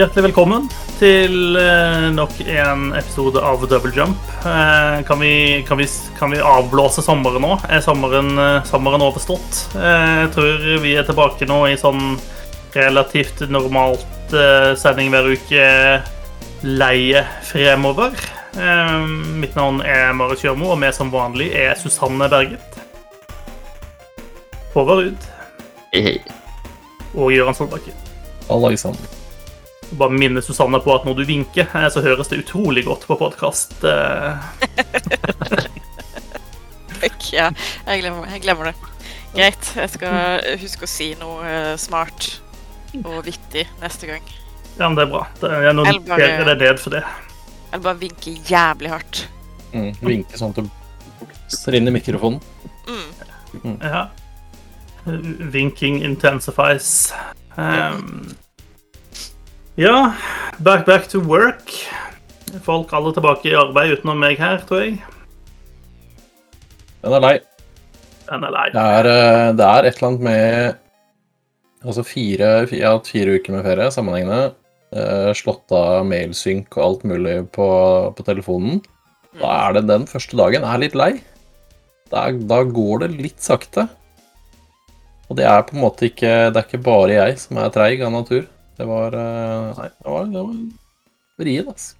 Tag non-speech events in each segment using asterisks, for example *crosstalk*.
Hjertelig velkommen til eh, nok en episode av Double Jump. Eh, kan, vi, kan, vi, kan, vi, avblåse sommeren nå? Er sommeren, eh, sommeren overstått? jeg tror vi er tilbake nå i sånn relativt normalt sending hver uke leie fremover. mitt navn er Marit Kjørmo, og vi som vanlig er Susanne Berget. Håvard Ruud. Hei, hei. Og Gøran Solbakken. Halla, Alexander. Bare minne Susanne på at når du vinker, eh, så høres det utrolig godt på podkast. Fuck, *laughs* ja. Jeg glemmer, jeg glemmer, det. Greit. Jeg skal huske å si noe eh, smart og vittig neste gang. Ja, men det er bra. Det er noen noterer det ned for det. Eller bare vinke jævlig hardt. Mm, vinke sånn at du ser inn i mikrofonen. Mm. Mm. Ja. Vinking intensifies. Um, ja, back, back to work. Folk alle tilbake i arbeid utenom meg her, tror jeg. Den er lei. Den er lei. Det er, eh, det er et eller annet med Altså fire, jeg har hatt fire uker med ferie sammenhengende. Uh, slått av mailsynk og alt mulig på, på, telefonen. Da er det den første dagen er litt lei. Da, da går det litt sakte. Og det er på en måte ikke Det er ikke bare jeg som er treig av natur. Det var eh, Nei, det var, det var vrient, altså.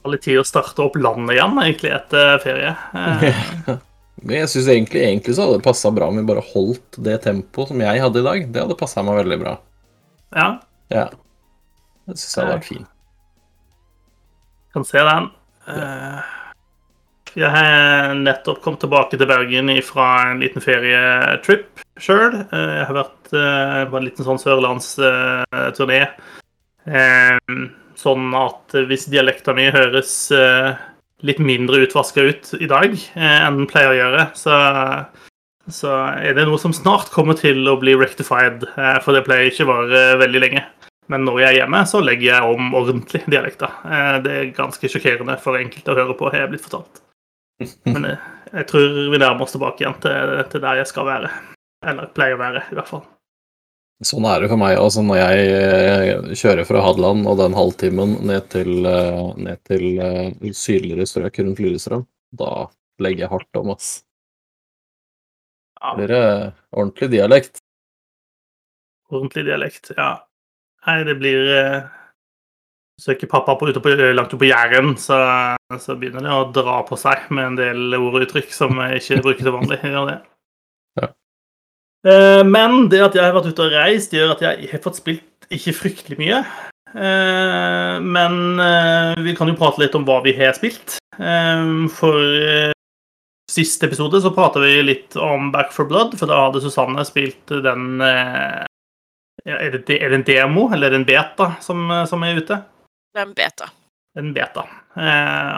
Det var litt tid å starte opp landet igjen, egentlig, etter ferie. *laughs* Men jeg syns egentlig, egentlig, så hadde det passa bra om vi bare holdt det tempoet som jeg hadde i dag. Det hadde passa meg veldig bra. Ja. ja. Det syns jeg hadde vært fint. Kan se den. Ja. Eh, jeg har nettopp kommet tilbake til Bergen fra en liten ferietrip sjøl. Eh, jeg har vært eh, på en liten sånn sørlandsturné. Eh, sånn at hvis dialekta mi høres litt mindre utvaska ut i dag enn den pleier å gjøre, så, så, er det noe som snart kommer til å bli rectified. For det pleier ikke å vare veldig lenge. Men når jeg er hjemme, så legger jeg om ordentlig dialekta. Det er ganske sjokkerende for enkelte å høre på, har jeg blitt fortalt. *laughs* Men jeg, jeg, tror vi nærmer oss tilbake igjen til, til, der jeg skal være. Eller pleier å være, i hvert fall. Sånn er det for meg altså når jeg eh, kjører fra Hadeland og den halvtimen ned til, eh, ned til uh, sydligere strøk rundt Lillestrøm. Da legger jeg hardt om, ass. Blir det ordentlig dialekt? Ordentlig dialekt, ja. Nei, det blir Søker pappa på, ute på, langt ute på Jæren, så, så, begynner det å dra på seg med en del ord og uttrykk som jeg ikke bruker til vanlig. Gjør det. Eh, men det at jeg har vært ute og reist, gjør at jeg har fått spilt ikke fryktelig mye. Eh, men eh, vi kan jo prate litt om hva vi har spilt. For siste episode så prata vi litt om Back for Blood, for da hadde Susanne spilt den er det, er det, en demo, eller er det en beta som, som er ute? Det er en beta. En beta.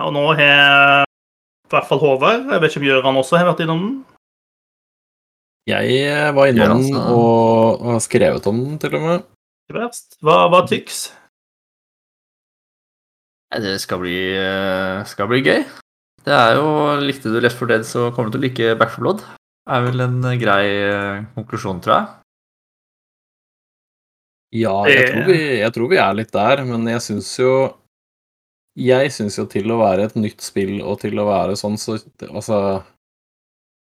Og nå har i hvert fall Håvard, jeg vet ikke om Gjøran også har vært innom den? Jeg eh, var innom den og har skrevet om den, til og med. Verst. Hva, hva tyks? Det skal bli, eh, skal bli gøy. Det er jo Likte du Left for Dead, så kommer du til å like Back for Blood. Det er vel en grei eh, konklusjon, tror jeg. Ja, jeg tror, vi, jeg tror vi er litt der, men jeg syns jo Jeg syns jo til å være et nytt spill og til å være sånn, så Altså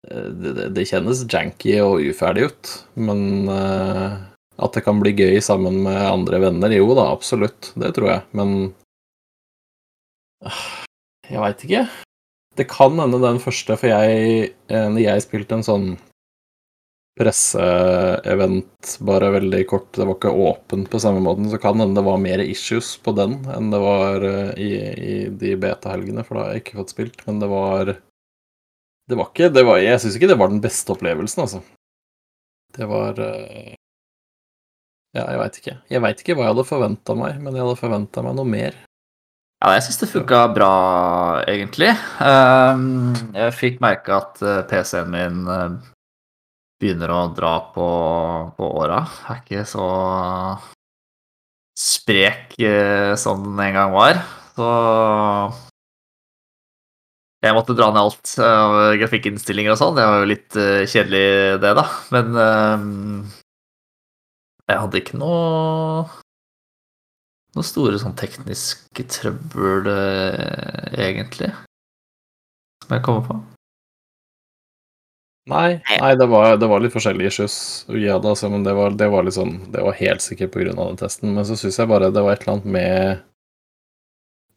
det, det kjennes janky og uferdig ut, men uh, at det kan bli gøy sammen med andre venner, jo da, absolutt. Det tror jeg, men uh, Jeg veit ikke. Det kan hende den første, for jeg, når jeg spilte en sånn presseevent, bare veldig kort. Det var ikke åpent på samme måten, så kan hende det var mer issues på den enn det var eh, i, i de beta-helgene, for da har jeg ikke fått spilt. Men det var Det var ikke det var, Jeg syns ikke det var den beste opplevelsen, altså. Det var eh, Ja, jeg veit ikke. Jeg veit ikke hva jeg hadde forventa meg, men jeg hadde forventa meg noe mer. Ja, jeg syns det funka bra, egentlig. Ehm, jeg fikk merke at eh, PC-en min begynner å dra på, på åra. Er ikke så sprek eh, som den en gang var. Så jeg måtte dra ned alt av grafikkinnstillinger og sånn. Det var jo litt uh, kjedelig, det, da. Men uh, jeg hadde ikke noe noe store sånn tekniske trøbbel, eh, egentlig. Som jeg kommer på. Nei, nei det, var, det var litt forskjellige issues. Ja, da, altså, men det var, det var litt sånn Det var helt sikkert av den testen. Men så syns jeg bare det var et eller annet med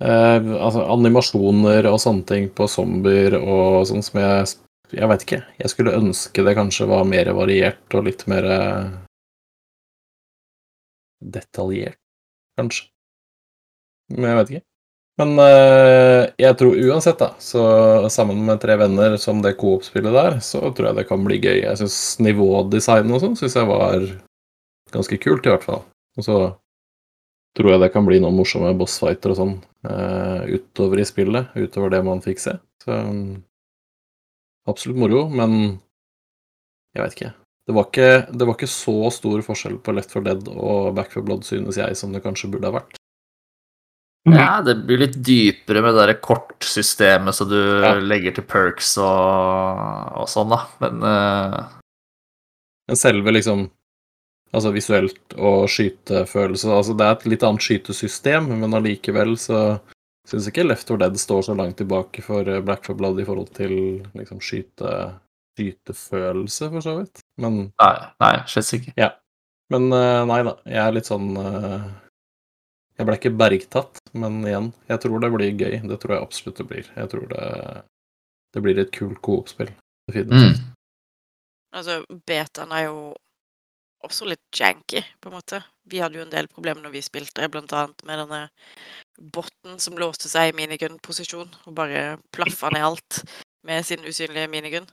eh, Altså animasjoner og sånne ting på zombier og sånn som jeg Jeg veit ikke. Jeg skulle ønske det kanskje var mer variert og litt mer eh, detaljert, kanskje. Men jeg vet ikke. Men eh, jeg tror uansett, da, så sammen med tre venner som det coop-spillet der, så tror jeg det kan bli gøy. Jeg syns nivådesign og sånn syns jeg var ganske kult, i hvert fall. Og så tror jeg det kan bli noen morsomme bossfighter og sånn uh, utover i spillet, utover det man fikk se. Så um, absolutt moro, men jeg vet ikke. Det var ikke, det var ikke så stor forskjell på Left 4 Dead og Back 4 Blood, synes jeg, som det kanskje burde ha vært. Ja, det blir litt dypere med det der kortsystemet så du Ja. legger til perks og, og sånn, da. Men uh... Men selve liksom Altså visuelt og skytefølelse Altså det er et litt annet skytesystem, men allikevel så syns ikke Left 4 Dead står så langt tilbake for eh, Black 4 Blood i forhold til liksom skyte, skytefølelse, for så vidt. Men, nei, nei, slett ikke. men eh, nei da, jeg er litt sånn eh, Jeg ble ikke bergtatt, men igjen, jeg tror det blir gøy. Det tror jeg absolutt det blir. Jeg tror det, det blir et kult coop-spill. Mm. Altså, betaen er jo også litt janky, på en måte. Vi hadde jo en del problemer når vi spilte, blant annet med denne botten som låste seg i minigun-posisjon og bare plaffa ned alt med sin usynlige minigun.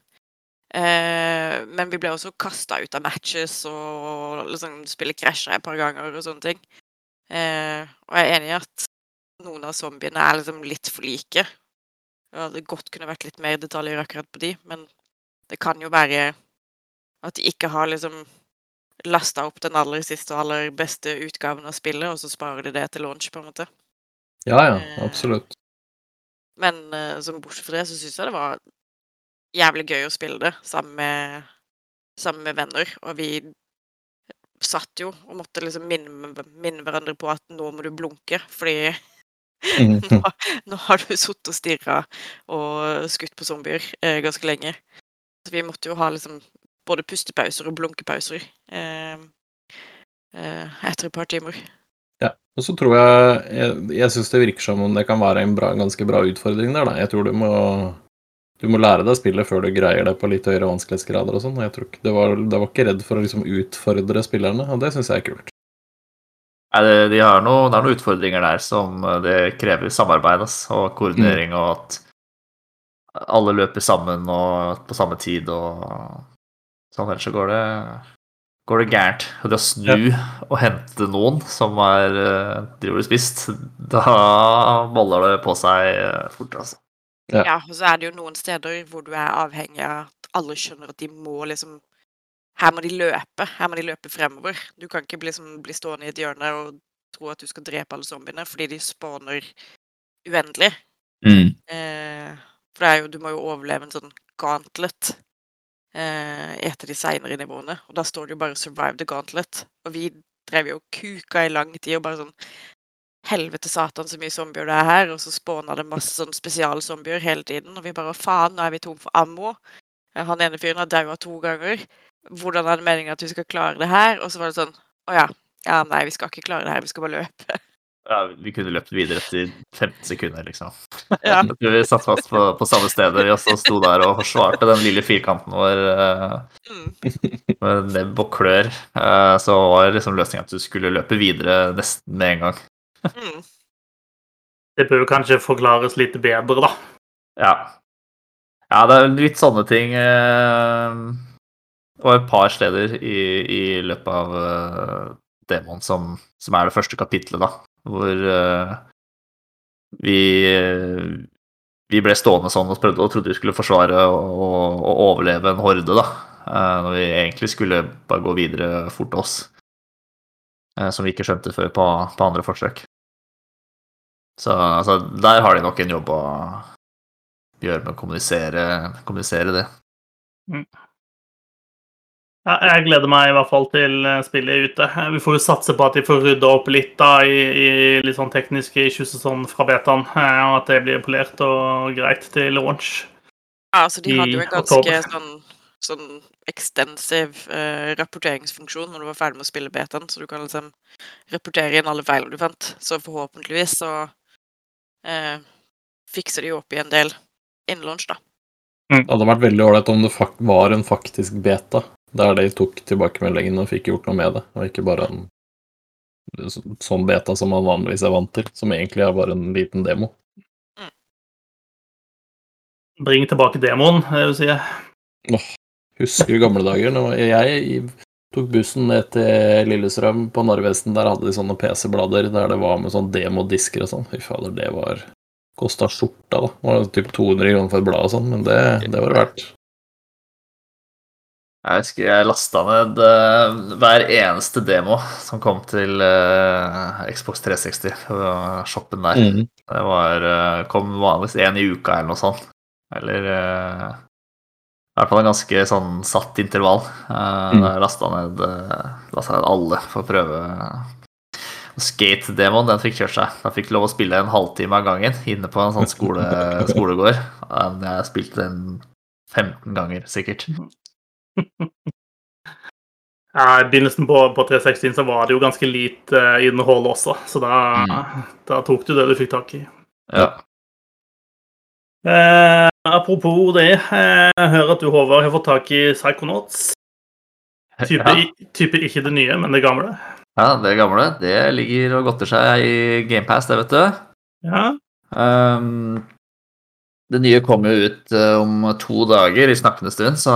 Eh, men vi ble også kasta ut av matches, og liksom spillet krasja et par ganger og sånne ting. Eh, og jeg er enig i at noen av zombiene er liksom litt for like. Det hadde godt kunne vært litt mer detaljer akkurat på de, men det kan jo være at de ikke har liksom lasta opp den aller siste og aller beste utgaven av spillet, og så sparer de det til launch, på en måte. Ja, ja, Eh, absolutt. Men eh, som bortsett fra det, så syns jeg det var jævlig gøy å spille det sammen med, sammen med venner. Og vi satt jo og måtte liksom minne, minne hverandre på at nå må du blunke, fordi *laughs* nå, nå har du sittet og stirra og skutt på zombier eh, ganske lenge. Så vi måtte jo ha liksom både pustepauser og blunkepauser eh, eh, etter et par timer. Ja, og så tror jeg Jeg, jeg syns det virker som om det kan være en bra, ganske bra utfordring der, da. Jeg tror du må du må lære deg spillet før du greier det på litt høyere vanskelighetsgrader og sånn. Jeg tror ikke, det var, det var ikke redd for å liksom utfordre spillerne, og det syns jeg er kult. Nei, det, de har noe, det er noen utfordringer der som eh, det krever samarbeid ass, og koordinering, og at alle løper sammen og på samme tid og sånn. Ellers så går det, går det gærent. Og det å snu og hente noen som er eh, driver og spist, da boller det på seg eh, fort, altså. Ja. Ja, og så er det jo noen steder hvor du er avhengig av at alle skjønner at de må liksom Her må de løpe. Her må de løpe fremover. Du kan ikke liksom bli stående i et hjørne og tro at du skal drepe alle zombiene, fordi de spawner uendelig. Eh, for det er jo Du må jo overleve en sånn gauntlet eh, i et av de seinere nivåene. Og da står det jo bare 'survive the gauntlet'. Og vi drev jo kuka i lang tid og bare sånn Helvete satan, så mye zombier det er her. Og så spåna det masse sånn spesialzombier hele tiden. Og vi bare faen, nå er vi tom for ammo. Eh, Han ene fyren har daua to ganger. Hvordan er det meningen at vi skal klare det her? Og så var det sånn Å ja. Ja, nei, vi skal ikke klare det her. Vi skal bare løpe. Ja, vi kunne løpt videre etter 15 sekunder, liksom. *laughs* Ja. Vi satt fast på, på samme steder, og så sto der og forsvarte den lille firkanten vår eh, Mm. med nebb og klør. Eh, så var liksom løsninga at du skulle løpe videre nesten med en gang. Mm. Det bør jo kanskje forklares litt bedre, da. Ja. ja, det er litt sånne ting. eh, og et par steder i, i løpet av uh, demoen som, som er det første kapitlet, da, hvor uh, vi vi ble stående sånn og prøvde og trodde vi skulle forsvare og, og, og overleve en horde, da. Uh, når vi egentlig skulle bare gå videre fort til oss. Uh, som vi ikke skjønte før på, på andre forsøk. Så altså, der har de nok en jobb å gjøre med å kommunisere, kommunisere det. Ja, jeg gleder meg i hvert fall til eh, spillet ute. Vi får jo satse på at de får rydda opp litt da i, i litt sånn tekniske issues og sånn fra betaen, eh, og at det blir polert og greit til launch. Ja, altså de hadde jo en ganske sånn, sånn ekstensiv eh, rapporteringsfunksjon når du var ferdig med å spille betaen, så du kan liksom rapportere inn alle feilene du fant. Så forhåpentligvis så eh, fikser de jo opp i en del innen launch, da. Det hadde vært veldig ålreit om det fak var en faktisk beta, der de tok tilbakemeldingen og fikk gjort noe med det, og ikke bare en sånn beta som man vanligvis er vant til, som egentlig er bare en liten demo. Bring tilbake demoen, det vil si. Husker gamle dager. Jeg tok bussen ned til Lillestrøm på Narvesen, der hadde de sånne PC-blader der det var med sånn demodisker og sånn. Fy fader, det var Kosta skjorta, da. Det var typ 200 kroner for et blad og sånn, men det, det var det verdt. Jeg husker jeg lasta ned uh, hver eneste demo som kom til uh, Xbox 360 på shoppen der. Mm. Det var, uh, kom vanligvis én i uka eller noe sånt. Eller i hvert fall en ganske sånn satt intervall. Uh, Mm. Jeg lasta ned, uh, ned alle for å prøve Skate-demoen. Den fikk kjørt seg. Den fikk lov å spille en halvtime av gangen inne på en sånn skole, *laughs* skolegård. Jeg spilte den 15 ganger, sikkert. I begynnelsen på, på 360 så var det jo ganske lite eh, innhold også, så da, da tok du det du fikk tak i. Ja. Eh, apropos det, eh, jeg hører at du, Håvard, har fått tak i Psychonauts. Type, Ja. i- type ikke det nye, men det gamle. ja, det gamle. Det ligger og godter seg i GamePass, det, vet du. Ja. Um, det nye kommer jo ut eh, om to dager i snakkende stund, så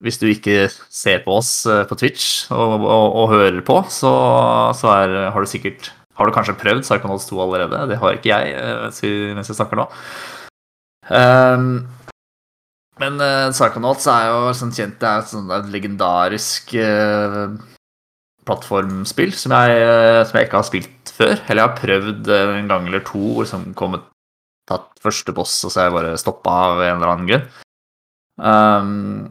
hvis du ikke ser på oss eh, på Twitch og, og, og hører på, så, så er, har du sikkert Har du kanskje prøvd Psychonauts 2 allerede? Det har ikke jeg eh, mens jeg snakker nå. Um, men uh, Psychonauts er jo sånn kjent Det er et sånt et legendarisk uh, plattformspill som jeg, uh, som jeg ikke har spilt før. Eller jeg har prøvd uh, en gang eller to og liksom kommet tatt første boss, og så har jeg bare stoppa av en eller annen grunn. Um,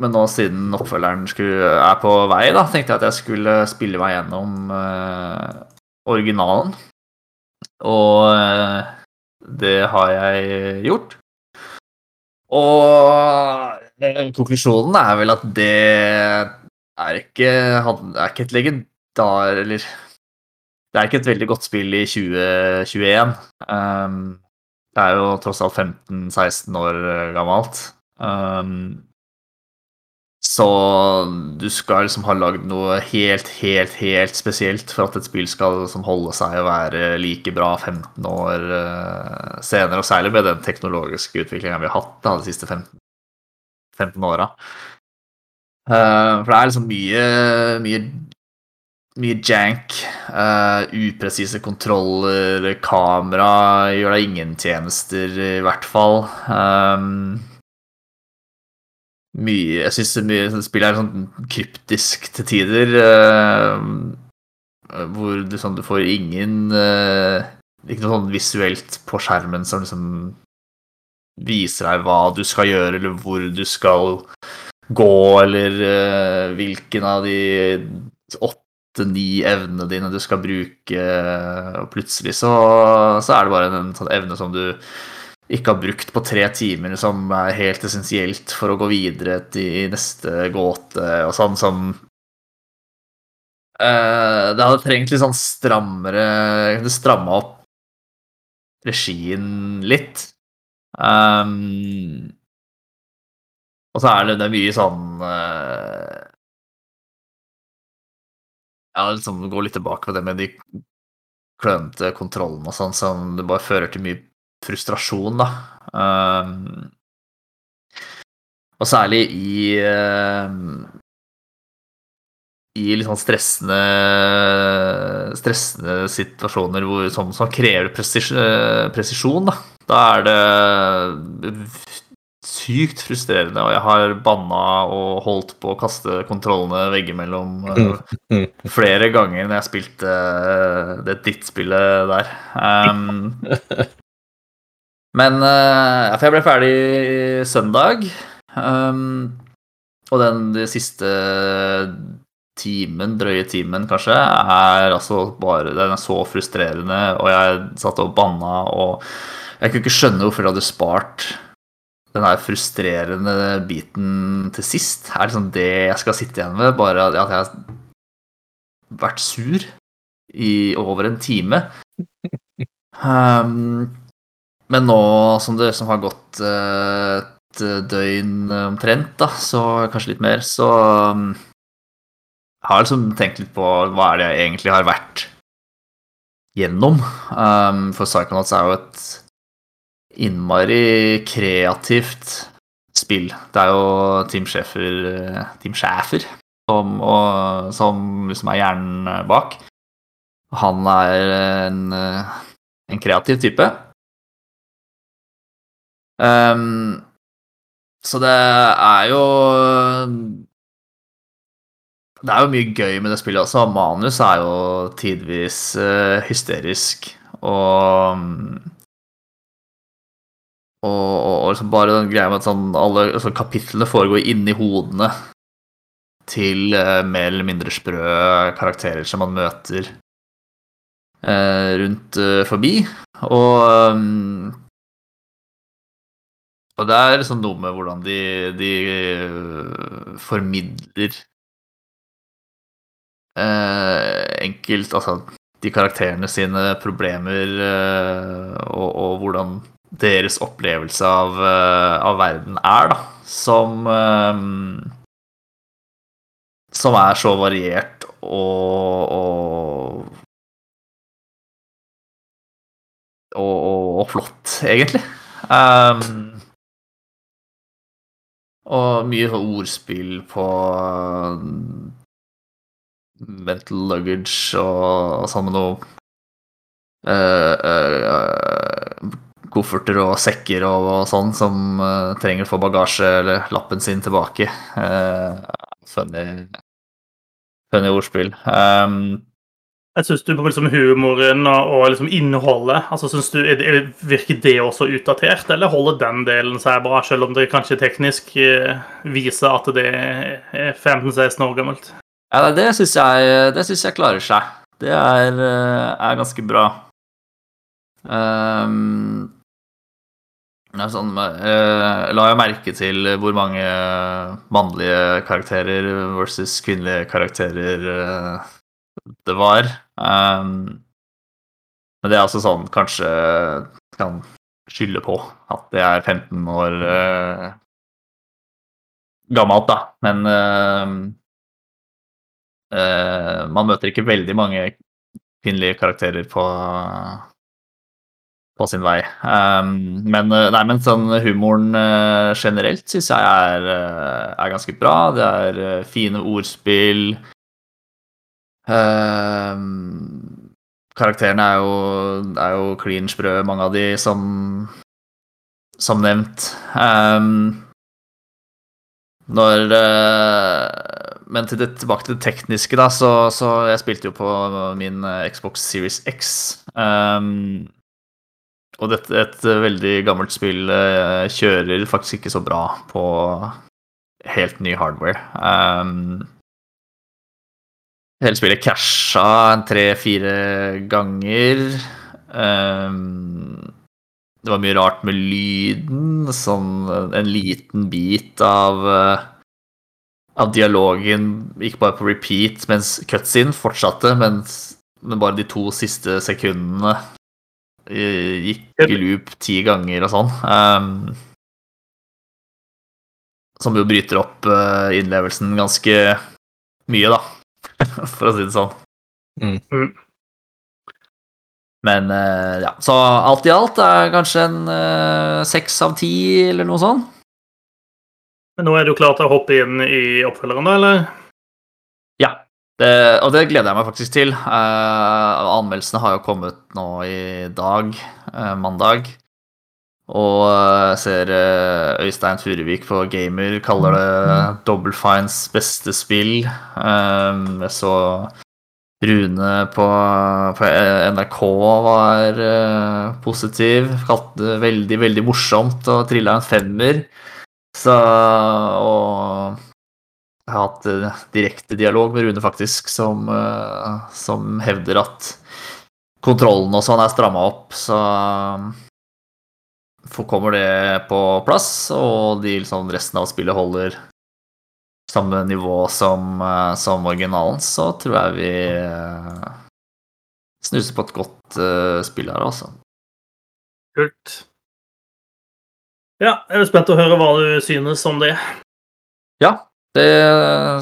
men nå siden oppfølgeren skulle, er på vei, da, tenkte jeg at jeg skulle spille meg gjennom uh, originalen. Og uh, det har jeg gjort. Og eh, konklusjonen er vel at det er ikke, er ikke et legendar Eller det er ikke et veldig godt spill i 2021. Um, det er jo tross alt 15-16 år gammelt. Um, så du skal liksom ha lagd noe helt, helt, helt spesielt for at et spill skal liksom holde seg og være like bra 15 år eh, senere, og særlig med den teknologiske utviklinga vi har hatt da, de siste 15, 15 åra. Eh, for det er liksom mye, mye mye jank, Uh, upresise kontroller, kamera gjør deg ingen tjenester, i hvert fall. Um, mye Jeg syns mye spillet er sånn kryptisk til tider. Uh, hvor du, sånn, du får ingen uh, Ikke noe sånn visuelt på skjermen som liksom viser deg hva du skal gjøre, eller hvor du skal gå, eller uh, hvilken av de åtte-ni evnene dine du skal bruke, og plutselig så, så er det bare en sånn evne som du ikke har brukt på tre timer, som er helt essensielt for å gå videre til neste gåte, og sånn som uh, Det hadde trengt litt sånn strammere Det stramma opp regien litt. Um, og så er det, det er mye sånn uh, Ja, liksom gå litt tilbake på det med de klønete kontrollene og sånn, som det bare fører til mye frustrasjon, da. Um, og særlig i um, i litt sånn stressende, stressende situasjoner hvor, som, som krever presis, presisjon, da. Da er det sykt frustrerende, og jeg har banna og holdt på å kaste kontrollene veggimellom uh, flere ganger når jeg spilte uh, det drittspillet der. Um, *laughs* men uh, for jeg ble ferdig søndag. Um, og den de siste timen, drøye timen kanskje, er altså bare Den er så frustrerende, og jeg satt og banna, og jeg kunne ikke skjønne hvorfor de hadde spart den her frustrerende biten til sist. Er liksom det jeg skal sitte igjen med? Bare at jeg har vært sur i over en time. Um, *laughs* men nå som det som har gått uh, et døgn omtrent, da, så kanskje litt mer, så um, har jeg liksom tenkt litt på hva er det jeg egentlig har vært gjennom. Um, for Psychonauts er jo et innmari kreativt spill. Det er jo Team Schäfer, Team Schäfer som, som liksom er hjernen bak. Han er en, en kreativ type. Um, så det er jo Det er jo mye gøy med det spillet også. Manus er jo tidvis uh, hysterisk. Og og, og, og liksom bare den greia med at sånn, alle altså, kapitlene foregår inni hodene til uh, mer eller mindre sprø karakterer som man møter uh, rundt uh, forbi. Og um, og det er liksom noe med hvordan de, de formidler enkelt Altså de karakterene sine problemer og, og hvordan deres opplevelse av, av, verden er, da. Som Som er så variert og, og og, og, flott, egentlig. Um, og mye ordspill på mental luggage og, og sånn med noe uh, uh, kofferter og sekker og, og sånn som uh, trenger å få bagasje eller lappen sin tilbake. funny, funny ordspill. Um, jeg syns du på liksom humoren og liksom innholdet altså synes du, Virker det også utdatert, eller holder den delen seg bra, selv om det kanskje teknisk viser at det er 15-16 år gammelt? Ja, Det syns jeg, jeg, klarer seg. Det er, er ganske bra. Um, sånn, uh, la jeg merke til hvor mange mannlige karakterer versus kvinnelige karakterer uh, det var. Um, men det er altså sånn kanskje kan skylde på at det er 15 år uh, gammelt, da. Men uh, uh, man møter ikke veldig mange kvinnelige karakterer på, på sin vei. Um, men, nei, men sånn humoren generelt syns jeg er, er, ganske bra. Det er fine ordspill. Uh, karakterene er jo, er jo clean sprø, mange av de, som, som nevnt. Um, når uh, Men til det, tilbake til det tekniske, da, så, så jeg spilte jo på min Xbox Series X. Um, og dette, et veldig gammelt spill kjører faktisk ikke så bra på helt ny hardware. Um, Hele spillet casha tre-fire ganger. Um, det var mye rart med lyden. Sånn en liten bit av uh, av dialogen gikk bare på repeat, mens cutscene fortsatte, mens, men bare de to siste sekundene gikk i loop ti ganger og sånn. Um, som jo bryter opp uh, innlevelsen ganske mye, da. *laughs* for å si det sånn. Mm. mm. Men uh, ja, så alt i alt er kanskje en eh, seks uh, av ti, eller noe sånt. Men nå er du klar til å hoppe inn i oppfølgeren, da, eller? Ja, det, og det gleder jeg meg faktisk til. Uh, anmeldelsene har jo kommet nå i dag, mandag. Og jeg ser Øystein Furuvik på Gamer kaller det Double Fines beste spill. Jeg så Rune på, på NRK var positiv. Kalte det veldig, veldig morsomt og trilla en femmer. Så Og Jeg har hatt direkte dialog med Rune, faktisk, som, som hevder at kontrollen og sånn er stramma opp, så kommer det på plass, og de, liksom, resten av spillet holder samme nivå som, uh, som originalen, så tror jeg vi snuser på et godt spill her, altså. Kult. Ja, jeg er spent å høre hva du synes om det. Ja, det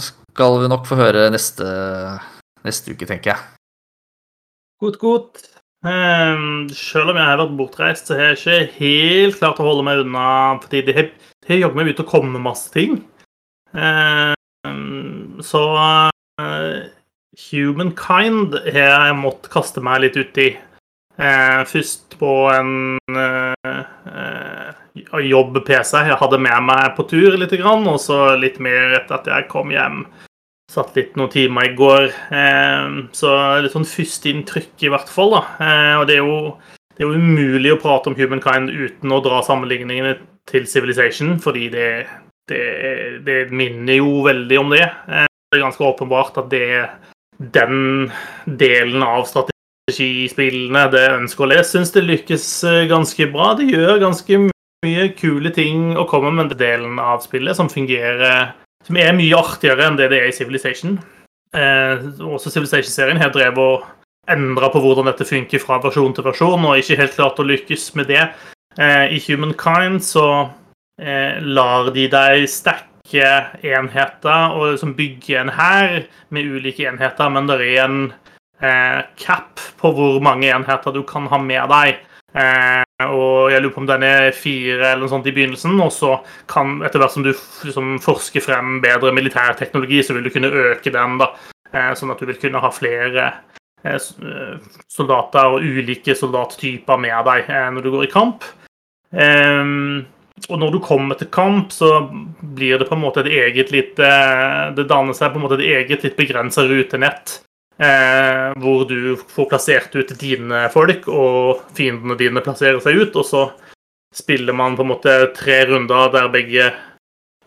skal vi nok få høre neste, neste uke, tenker jeg. Godt, godt. Um, selv om jeg har vært bortreist, så har jeg ikke helt klart å holde meg unna fordi det har, det jaggu meg begynt å komme masse ting. Um, så uh, Humankind har jeg måttet kaste meg litt ut i. Uh, først på en uh, jobb-PC jeg hadde med meg på tur litt, og så litt mer etter at jeg kom hjem. Satt litt noen timer i går. Ehm, så litt sånn førsteinntrykk, i hvert fall. da. Eh, og det er, jo, det er jo umulig å prate om Humankind uten å dra sammenligningene til Civilization, fordi det, det, det minner jo veldig om det. Eh, det er ganske åpenbart at det er den delen av strategispillene det ønsker å lese, syns det lykkes eh, ganske bra. Det gjør ganske mye kule ting å komme med den delen av spillet som fungerer Som er mye artigere enn det det er i Civilization. Eh, også Civilization-serien har drevet og endra på hvordan dette funker fra versjon til versjon, og ikke helt klart å lykkes med det. Eh, I Humankind så eh, lar de deg stacke enheter og liksom bygge en hær med ulike enheter, men det er en eh, cap på hvor mange enheter du kan ha med deg. Eh, og jeg lurer på om den er fire eller noe sånt i begynnelsen. Og så kan, etter hvert som du liksom, forsker frem bedre militærteknologi, så vil du kunne øke den. da, eh, Sånn at du vil kunne ha flere eh, soldater og ulike soldattyper med deg når du går i kamp. Ehm, og når du kommer til kamp, så blir det på en måte et eget litt Det danner seg på en måte et eget litt begrensa rutenett Eh, hvor du får plassert ut dine folk, og fiendene dine plasserer seg ut. Og så spiller man på en måte tre runder der begge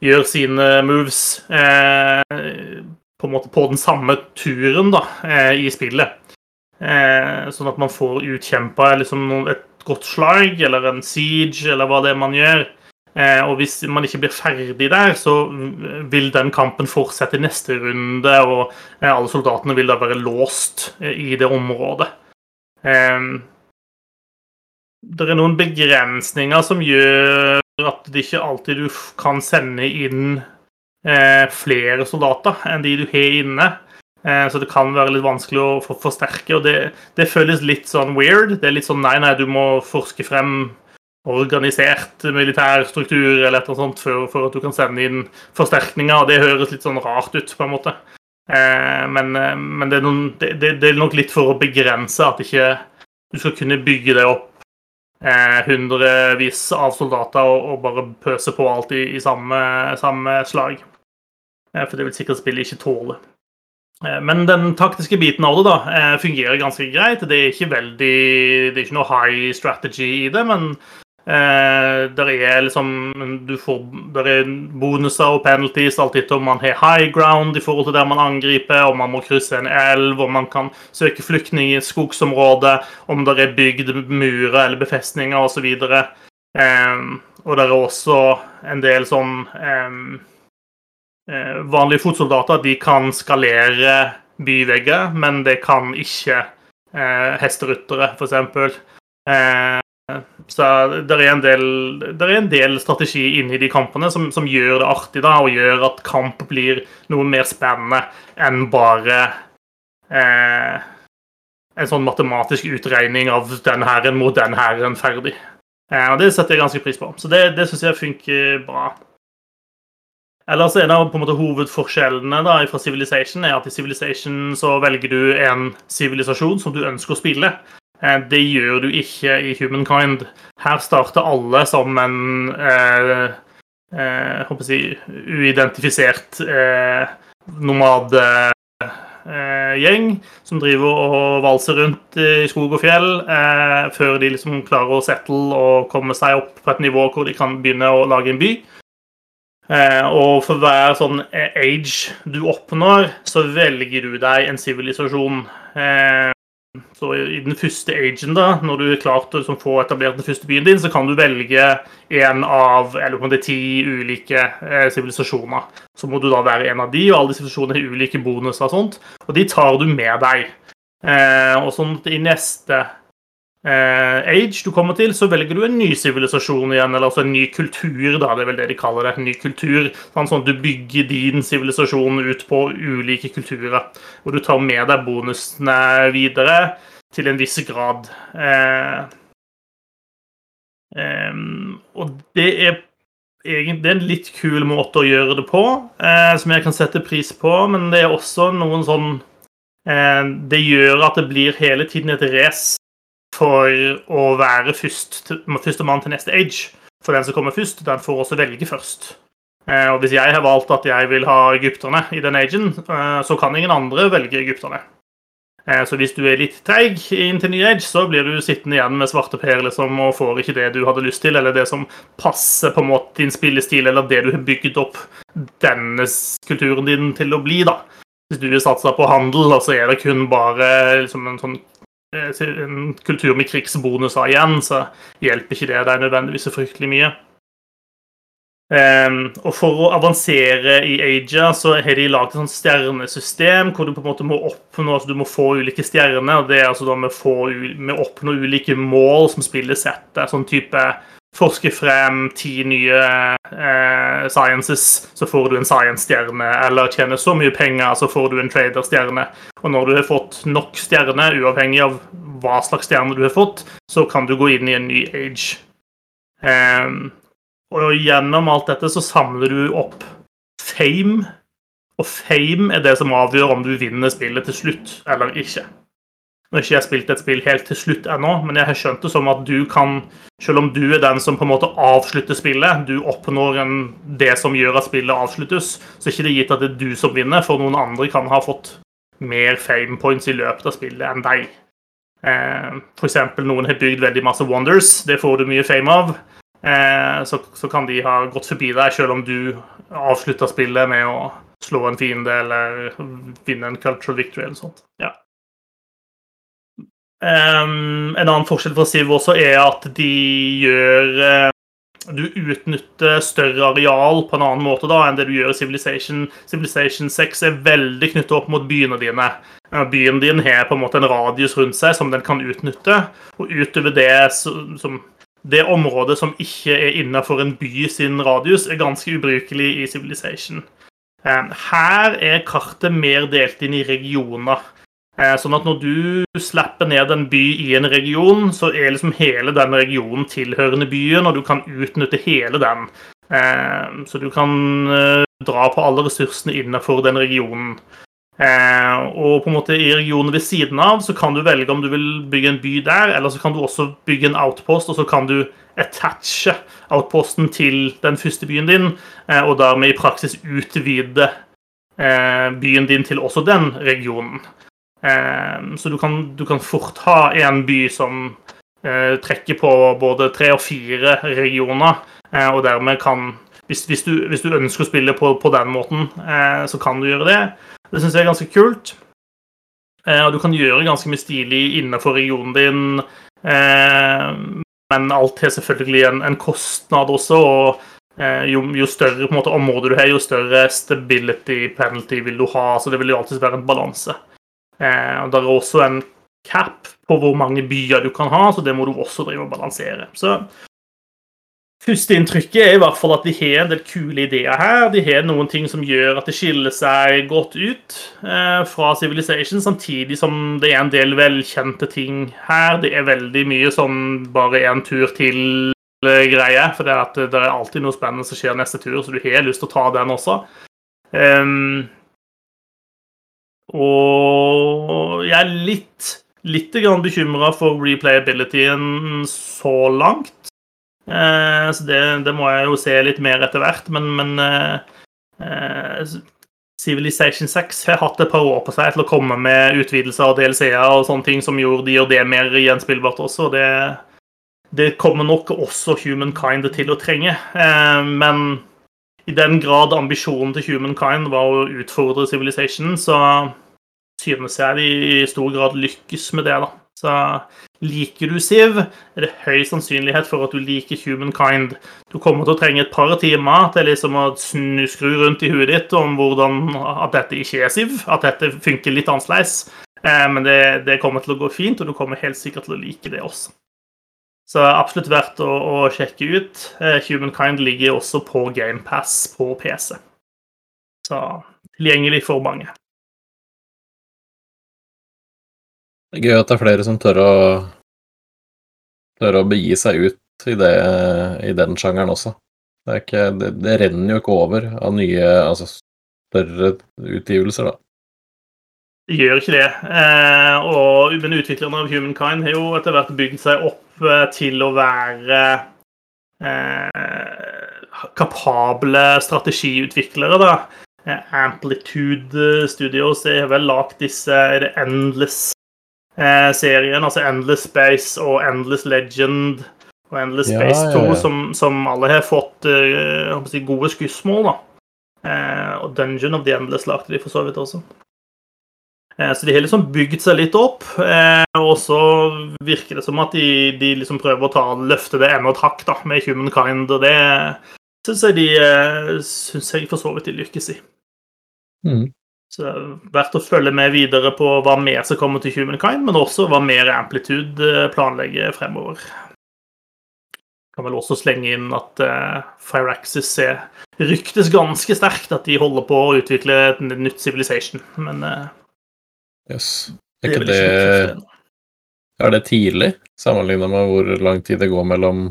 gjør sine moves eh, på en måte på den samme turen da, eh, i spillet. Eh, sånn at man får utkjempa liksom, et godt slag eller en siege eller hva det er man gjør. Eh, og hvis man ikke blir ferdig der, så vil den kampen fortsette i neste runde, og eh, alle soldatene vil da være låst eh, i det området. Det er noen begrensninger som gjør at det ikke alltid du kan sende inn flere soldater enn de du har inne. Så det kan være litt vanskelig å forsterke, og det, det føles litt sånn weird. Det er litt sånn nei, nei, du må forske frem organisert militær struktur eller et eller annet sånt for, for, at du kan sende inn forsterkninger. og Det høres litt sånn rart ut, på en måte. Eh, men, eh, men det, er noen, det, det, er nok litt for å begrense at ikke du skal kunne bygge deg opp eh, hundrevis av soldater og, og, bare pøse på alt i, i samme, samme, slag. Eh, for det vil sikkert spillet ikke tåle. Eh, men den taktiske biten av det da, eh, fungerer ganske greit. Det er ikke veldig, det er ikke noe high strategy i det, men Eh, der er liksom du får, der er bonuser og penalties alltid om man har high ground i forhold til der man angriper, om man må krysse en elv, om man kan søke flyktning i et skogsområde, om det er bygd murer eller befestninger osv. Eh, og det er også en del sånn eh, Vanlige fotsoldater de kan skalere byvegger, men det kan ikke eh, hesteryttere, f.eks. så det er del, er en del strategi inni de kampene som, som, gjør det artig, da, og gjør at kamp blir noe mer spennende enn bare eh, en sånn matematisk utregning av den hæren mot den hæren ferdig. Eh, og Det setter jeg ganske pris på. Så det, det syns jeg funker bra. Ellers er det på en måte hovedforskjellene da, fra Civilization er at i Civilization så velger du en sivilisasjon som du ønsker å spille. Eh, det gjør du ikke i Humankind. Her starter alle som en eh, eh, si, uidentifisert eh, nomadegjeng eh, som driver og valser rundt i skog og fjell eh, før de liksom klarer å settle og komme seg opp på et nivå hvor de kan begynne å lage en by. Eh, og for hver sånn age du oppnår, så velger du deg en sivilisasjon. Eh, så i den første agen, da, når du er klart å liksom, få etablert den første byen din, så kan du velge en av eller om det er ti ulike sivilisasjoner. Eh, så må du da være en av de, og alle sivilisasjonene har ulike bonuser og sånt. Og de tar du med deg. Eh, og sånn at i neste eh, age du kommer til, så velger du en ny sivilisasjon igjen, eller altså en ny kultur, da, det er vel det de kaller det. En ny kultur. Sånn at du bygger din sivilisasjon ut på ulike kulturer. Og du tar med deg bonusene videre til en viss grad. Eh, eh, og det er egentlig en litt kul måte å gjøre det på, eh, som jeg kan sette pris på, men det er også noen sånn eh, Det gjør at det blir hele tiden et race for å være først, førstemann til neste age. For den som kommer først, den får også velge først. Eh, og hvis jeg har valgt at jeg vil ha egypterne i den agen, eh, så kan ingen andre velge egypterne. Eh, så hvis du er litt treig inn til ny age, så blir du sittende igjen med svarte per liksom, og får ikke det du hadde lyst til, eller det som passer på en måte din spillestil, eller det du har bygd opp denne kulturen din til å bli. da. Hvis du vil satse på handel, så er det kun bare liksom, en sånn en kultur med krigsbonuser igjen, så hjelper ikke det deg nødvendigvis så fryktelig mye. Um, og For å avansere i Aja så har de laget et stjernesystem hvor du på en måte må oppnå altså du må få ulike stjerner. og Det er altså da med, få, å oppnå ulike mål som spillet setter. Sånn type forske frem ti nye eh, sciences, så får du en science-stjerne. Eller tjene så mye penger, så får du en trader-stjerne. Og når du har fått nok stjerner, uavhengig av hva slags stjerne du har fått, så kan du gå inn i en ny age. Eh, og gjennom alt dette så samler du opp fame. Og fame er det som avgjør om du vinner spillet til slutt eller ikke. Nå har ikke jeg spilt et spill helt til slutt ennå, men jeg har skjønt det som at du kan, selv om du er den som på en måte avslutter spillet, du oppnår en, det som gjør at spillet avsluttes, så er det ikke gitt at det er du som vinner, for noen andre kan ha fått mer fame points i løpet av spillet enn deg. Eh, F.eks. noen har bygd veldig masse wonders, det får du mye fame av. Eh, så, så, kan de ha gått forbi deg, selv om du avslutter spillet med å slå en fiende eller vinne en cultural victory eller sånt. Ja. Um, en annen forskjell for Siv også er at de gjør uh, Du utnytter større areal på en annen måte da enn det du gjør i Civilization. Civilization 6 er veldig knyttet opp mot byene dine. Uh, byen din har på en måte en radius rundt seg som den kan utnytte. Og utover det som det området som ikke er innenfor en by sin radius, er ganske ubrukelig i Civilization. Um, her er kartet mer delt inn i regioner. Eh, sånn at når du slipper ned en by i en region, så er liksom hele den regionen tilhørende byen, og du kan utnytte hele den. Eh, så du kan eh, dra på alle ressursene innenfor den regionen. Og på en måte i regionen ved siden av så kan du velge om du vil bygge en by der, eller så kan du også bygge en outpost, og så kan du attache outposten til den første byen din, og dermed i praksis utvide byen din til også den regionen. Ehm, så du kan, du kan, fort ha en by som eh, trekker på både tre og fire regioner, eh, og dermed kan hvis, hvis, du, hvis, du, ønsker å spille på, på den måten, eh, så kan du gjøre det. Det syns jeg er ganske kult. Og du kan gjøre ganske mye stilig innenfor regionen din, men alt har selvfølgelig en, en kostnad også. og jo, jo, større måte, område du har, jo større stability penalty vil du ha. Så det vil jo alltid være en balanse. Eh, og Det er også en cap på hvor mange byer du kan ha, så det må du også drive og balansere. Så Førsteinntrykket er i hvert fall at de har en del kule ideer her. De har noen ting som gjør at det skiller seg godt ut eh, fra Civilization, samtidig som det er en del velkjente ting her. Det er veldig mye sånn bare en tur til-greie. For det er, at det er alltid noe spennende som skjer neste tur, så du har lyst til å ta den også. Um, og jeg er litt, litt bekymra for replayabilityen så langt. Eh, så det, det, må jeg jo se litt mer etter hvert, men, men eh, eh Civilization 6 har hatt et par år på seg til å komme med utvidelser og DLC-er og sånne ting som gjorde de og det mer gjenspillbart også. Det, det kommer nok også Humankind til å trenge. Eh, men i den grad ambisjonen til Humankind var å utfordre Civilization, så synes jeg de i stor grad lykkes med det. da. Så liker du Siv, er det høy sannsynlighet for at du liker Humankind. Du kommer til å trenge et par timer til liksom å snu, skru rundt i huet ditt om hvordan at dette ikke er Siv, at dette funker litt annerledes. Eh, men det, det, kommer til å gå fint, og du kommer helt sikkert til å like det også. Så absolutt verdt å, å sjekke ut. Eh, Humankind ligger også på GamePass på PC. Så tilgjengelig for mange. Det er gøy at det er flere som tør å tør å begi seg ut i, det, i den sjangeren også. Det, ikke, det, det, renner jo ikke over av nye, altså større utgivelser, da. Det gjør ikke det. Eh, og, men utviklerne av Humankind har jo etter hvert bygd seg opp eh, til å være eh, kapable strategiutviklere, da. Eh, Amplitude Studios har vel lagd disse Endless serien, altså Endless Space og Endless Legend og Endless Space 2, ja, ja. Som, som, alle har fått eh, si, gode skussmål. da. Eh, og Dungeon of the Endless lagde de for så vidt også. Eh, så de har liksom bygd seg litt opp, eh, og så virker det som at de, de liksom prøver å ta, løfte det enda et hakk da, med Humankind, og det syns jeg de eh, synes jeg for så vidt de lykkes i. Mm. Så det er verdt å følge med videre på hva mer som kommer til Humankind, men også hva mer Amplitude eh, planlegger fremover. Kan vel også slenge inn at uh, Fireaxis ryktes ganske sterkt at de holder på å utvikle et nytt Civilization, men uh, yes. Er ikke det, det Er det tidlig, sammenligna med hvor lang tid det går mellom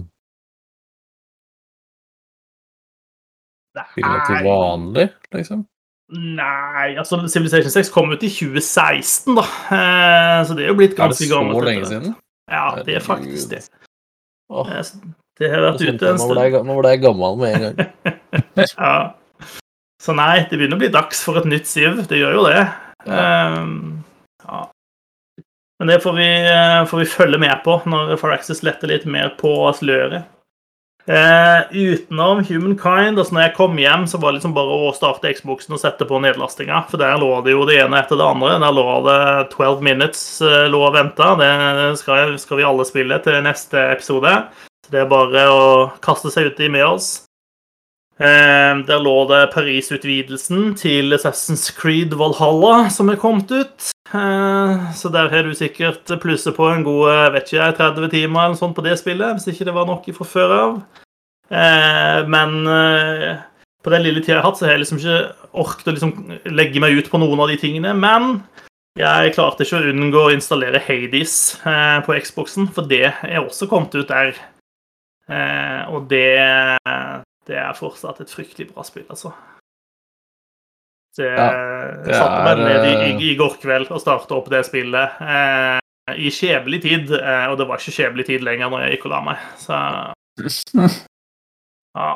Spillet til vanlig, liksom? Nei, altså Civilization 6 kom ut i 2016, da. Eh, så det er jo blitt ganske gammelt. Er det så lenge siden? Ja, det er faktisk det. Åh, det har vært ute en stund. Nå ble jeg gammel med en gang. *laughs* ja. Så nei, det begynner å bli dags for et nytt Siv. Det gjør jo det. Ja. Um, ja. Men det får vi, eh, får vi, følge med på når Faraxis letter litt mer på sløret. Eh, utenom Humankind, altså når jeg kom hjem, så var det liksom bare å starte Xboxen og sette på nedlastinga. For der lå det jo det ene etter det andre. Der lå det 12 Minutes eh, lå og venta. Det skal, skal, vi alle spille til neste episode. Så det er bare å kaste seg uti med oss. Eh, der lå det Paris-utvidelsen til Assassin's Creed Valhalla som er kommet ut. Eh, så der har du sikkert plusset på en god eh, vet ikke jeg, 30 timer eller sånt på det spillet, hvis ikke det var nok fra før av. Eh, men på den lille tida jeg har hatt, så har jeg liksom ikke orket å liksom legge meg ut på noen av de tingene. Men jeg klarte ikke å unngå å installere Hades på Xboxen, for det er også kommet ut der. Og det, det er fortsatt et fryktelig bra spill, altså. Så jeg det satte meg ned i, i, i, går kveld og starta opp det spillet eh, i skjebnelig tid. Eh, og det var ikke skjebnelig tid lenger når jeg gikk og la meg. Så *laughs* ja.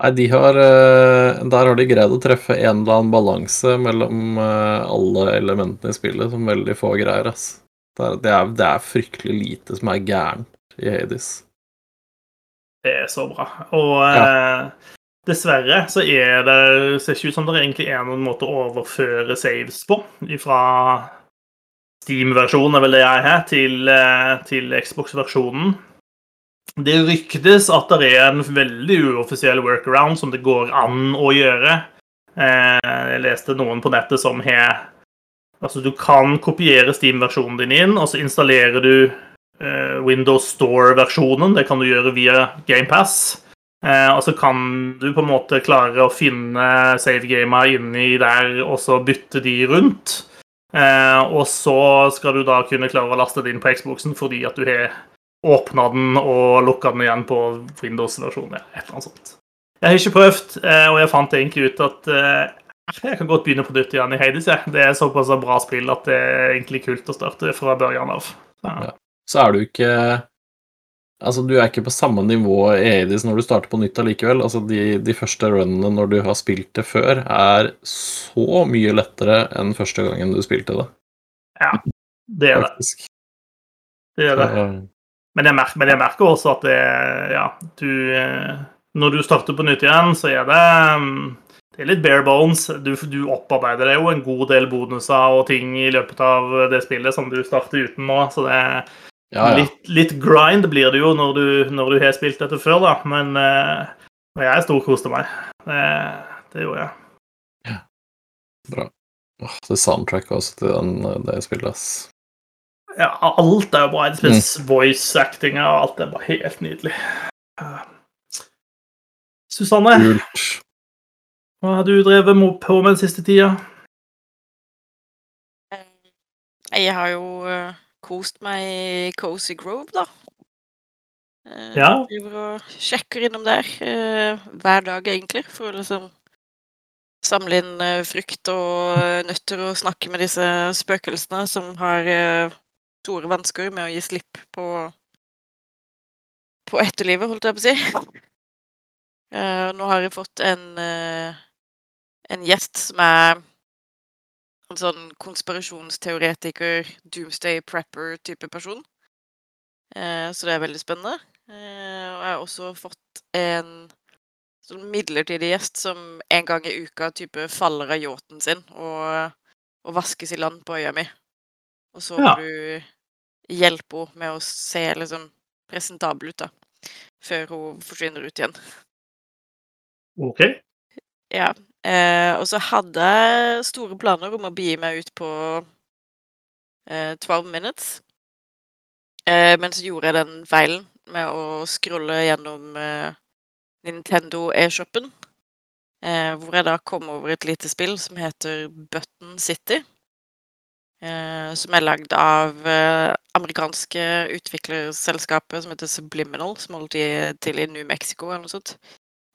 Nei, de har eh, Der har de greid å treffe en eller annen balanse mellom eh, alle elementene i spillet som veldig få greier. ass. Det er, det er, det er fryktelig lite som er gærent i Hades. Det er så bra. Og ja. Dessverre så er det, ser ikke ut som det egentlig er noen måte å overføre saves på fra Steam-versjonen, er vel det jeg har, til, eh, til Xbox-versjonen. Det ryktes at det er en veldig uoffisiell workaround som det går an å gjøre. Eh, jeg leste noen på nettet som har Altså, du kan kopiere Steam-versjonen din inn, og så installerer du eh, Windows Store-versjonen. Det kan du gjøre via GamePass. Eh, og så kan du på en måte klare å finne savegama inni der og så bytte de rundt. Eh, og så skal du da kunne klare å laste det inn på Xboxen fordi at du har åpna den og lukka den igjen på Windows-versjonen. Et eller annet sånt. Jeg har ikke prøvd, eh, og jeg fant egentlig ut at eh, jeg kan godt begynne på nytt igjen i Hades. Ja. Det er såpass bra spill at det er egentlig kult å starte fra børjan av. Ja. Ja. Så er du ikke Altså, du er ikke på samme nivå i Hades når du starter på nytt allikevel. Altså, de, de, første runnene når du har spilt det før, er så mye lettere enn første gangen du spilte det. Ja, det er Faktisk. det. Det er det. Men jeg, merker, men jeg merker også at det Ja, du når du starter på nytt igjen, så er det mm, det er litt bare bones. Du, du opparbeider deg jo en god del bonuser og ting i løpet av det spillet som du starter uten nå, så det Ja, ja. litt, litt grind blir det jo når du, når du har spilt dette før, da. Men eh, jeg storkoste meg. Det, det gjorde jeg. Ja, Åh, det soundtracket også til den, det spillet, ass. Ja, alt er jo bra. Spesielt voice-actinga og alt er bare helt nydelig. Eh, Susanne, Kult. hva har du drevet på med den siste tida? Jeg har jo eh, kost meg i Cozy Grove, da. Uh, Ja. Driver og sjekker innom der uh, hver dag, egentlig, for å liksom samle inn uh, frukt og nøtter og snakke med disse spøkelsene som har store vansker med å gi slipp på på etterlivet, holdt jeg på å si. Nå har jeg fått en en gjest som er en sånn konspirasjonsteoretiker, doomsday prepper-type person. Eh, så det er veldig spennende. Eh, og jeg har også fått en sånn midlertidig gjest som en gang i uka type faller av yachten sin og, og vaskes i land på øya mi. Og så må Ja. du hjelpe henne med å se liksom presentabel ut, da. Før hun forsvinner ut igjen. OK. Ja. Eh, og så hadde jeg store planer om å begi meg ut på eh, 12 Minutes. Eh, men så gjorde jeg den feilen med å scrolle gjennom eh, Nintendo e-shoppen. Eh, hvor jeg da kom over et lite spill som heter Button City. Eh, som er lagd av amerikanske utviklerselskapet som heter Subliminal, som holder til i New Mexico eller noe sånt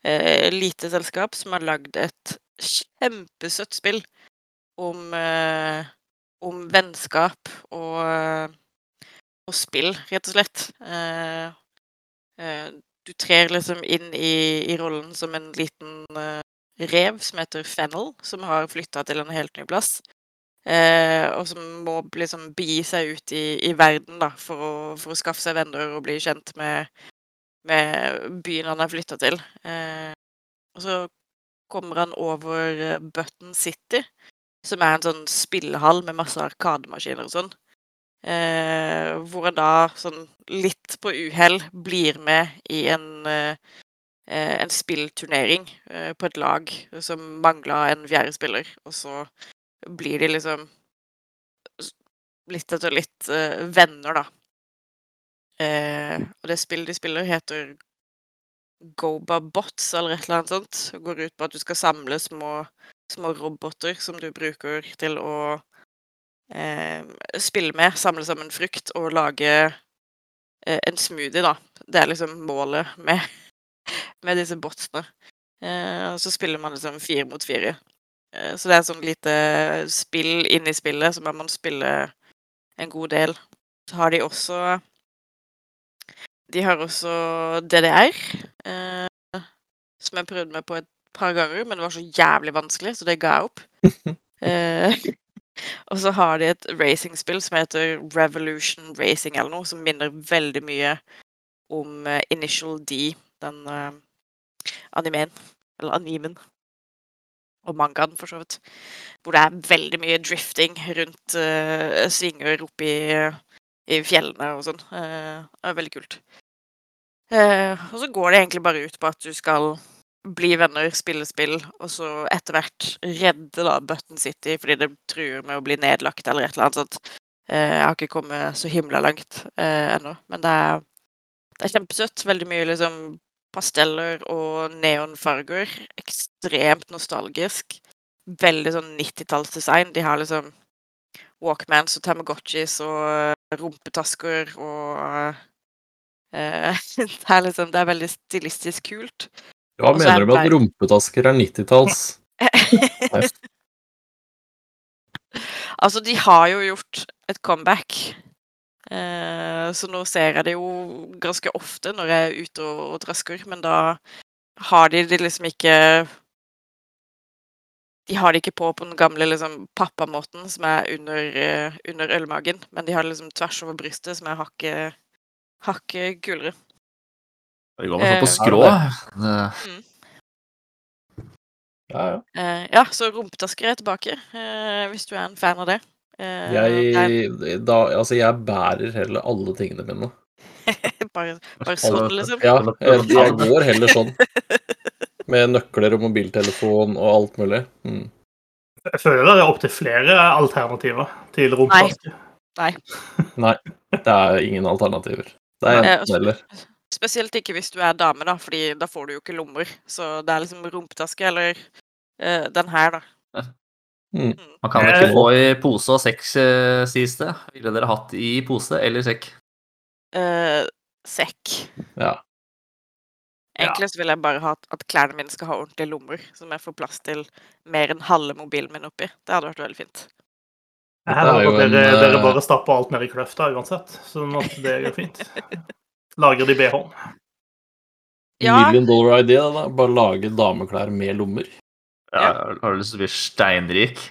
eh, lite selskap som har lagd et kjempesøtt spill om, eh, om vennskap og, og spill, rett og slett. Eh, eh, du trer liksom inn i, i rollen som en liten eh, rev som heter Fennel, som har flytta til en helt ny plass. Eh, og som må liksom begi seg ut i, i verden da, for å, for å skaffe seg venner og bli kjent med med byen han har flytta til. Eh, og så kommer han over eh, Button City, som er en sånn spillehall med masse arkademaskiner og sånn. Eh, hvor han da sånn litt på uhell blir med i en, eh, eh, en spillturnering eh, på et lag som mangla en fjerde spiller. Og så blir de liksom litt etter litt venner, da. Eh, og det spillet de spiller, heter Goba Bots, eller et eller annet sånt. Og går ut på at du skal samle små, små roboter som du bruker til å eh, spille med, samle sammen frukt og lage eh, en smoothie, da. Det er liksom målet med, med disse botsene. Eh, og så spiller man liksom fire mot fire. Eh, så det er sånn lite spill inni spillet, så man må spille en god del. Så har de også De har også DDR, eh, som jeg prøvde meg på et par ganger, men det var så jævlig vanskelig, så det ga jeg opp. *laughs* eh, *laughs* og så har de et racingspill som heter Revolution Racing eller noe, som minner veldig mye om eh, Initial D, den eh, animeen. Eller animen. Og mangaen, for så vidt. Hvor det er veldig mye drifting rundt eh, svinger oppi i fjellene og sånn. Eh, det er veldig kult. Eh, og så går det egentlig bare ut på at du skal bli venner, spille spill, og så etter hvert redde da Button City fordi det truer med å bli nedlagt eller et eller annet sånt. Eh, jeg har ikke kommet så himla langt eh, ennå, men det er, det er kjempesøtt. Veldig mye liksom pasteller og neonfarger. Ekstremt nostalgisk. Veldig sånn 90-tallsdesign. De har liksom Walkmans og Tamagotchis og eh, rumpetasker og eh, *laughs* Det er liksom Det er veldig stilistisk kult. Hva Også mener er du med at rumpetasker er 90-talls? *laughs* altså, de har jo gjort et comeback. Eh, så nå ser jeg det jo ganske ofte når jeg er ute og, og trasker, men da har de det liksom ikke De har det ikke på på den gamle liksom pappamåten som er under, uh, under ølmagen, men de har det liksom tvers over brystet, som er hakket hakke kulere. Det går med sånn på Eh, skrå. er mm. Ja, ja. Uh, ja, så rumpetasker er tilbake, eh, hvis du er en fan av det. Jeg, da, altså, jeg bærer heller alle tingene mine. *laughs* bare, bare sånn, liksom. Ja, jeg, jeg går heller sånn. *laughs* Med nøkler og mobiltelefon og alt mulig. Mm. Jeg føler det er opptil flere alternativer til rumpetaske. Nei, det er ingen alternativer. Det er enten eller. Spesielt ikke hvis du er dame, da, fordi da får du jo ikke lommer. Så det er liksom rumpetaske eller uh, den her, da. Man kan Eh, ikke få i pose og sekk, eh, sies det. Ville dere hatt i pose eller sekk? Uh, sekk. Ja. Egentlig så vil jeg bare ha at, at klærne mine skal ha ordentlige lommer, som jeg får plass til mer enn halve mobilen min oppi. Det hadde vært veldig fint. Her er er jo dere, en, dere eh, bare stapper alt ned i kløfta uansett, sånn det det går fint. Lager de BH-en. Ja. Million dollar idea, da. Bare lage dameklær med lommer. Ja, har du lyst til å bli steinrik?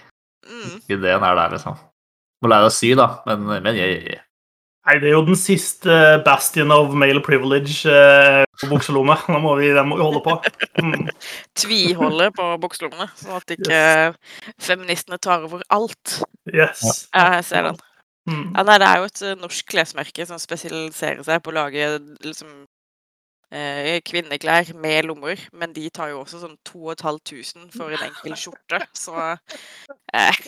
Mm. Ideen er der, liksom. Må lære å sy, da, men, men jeg, jeg, Nei, det er jo den siste bastion of male privilege eh, på bukselomme. Nå *laughs* må vi, den må vi holde på. Mm. Tviholde på bukselommene, sånn at ikke feministene tar over alt. Yes. Ja, jeg ser den. Mm. Ja, nei, det er jo et eh, norsk klesmerke som spesialiserer seg på å lage liksom eh, kvinneklær med lommer, men de tar jo også sånn 2500 for en enkel skjorte, så eh,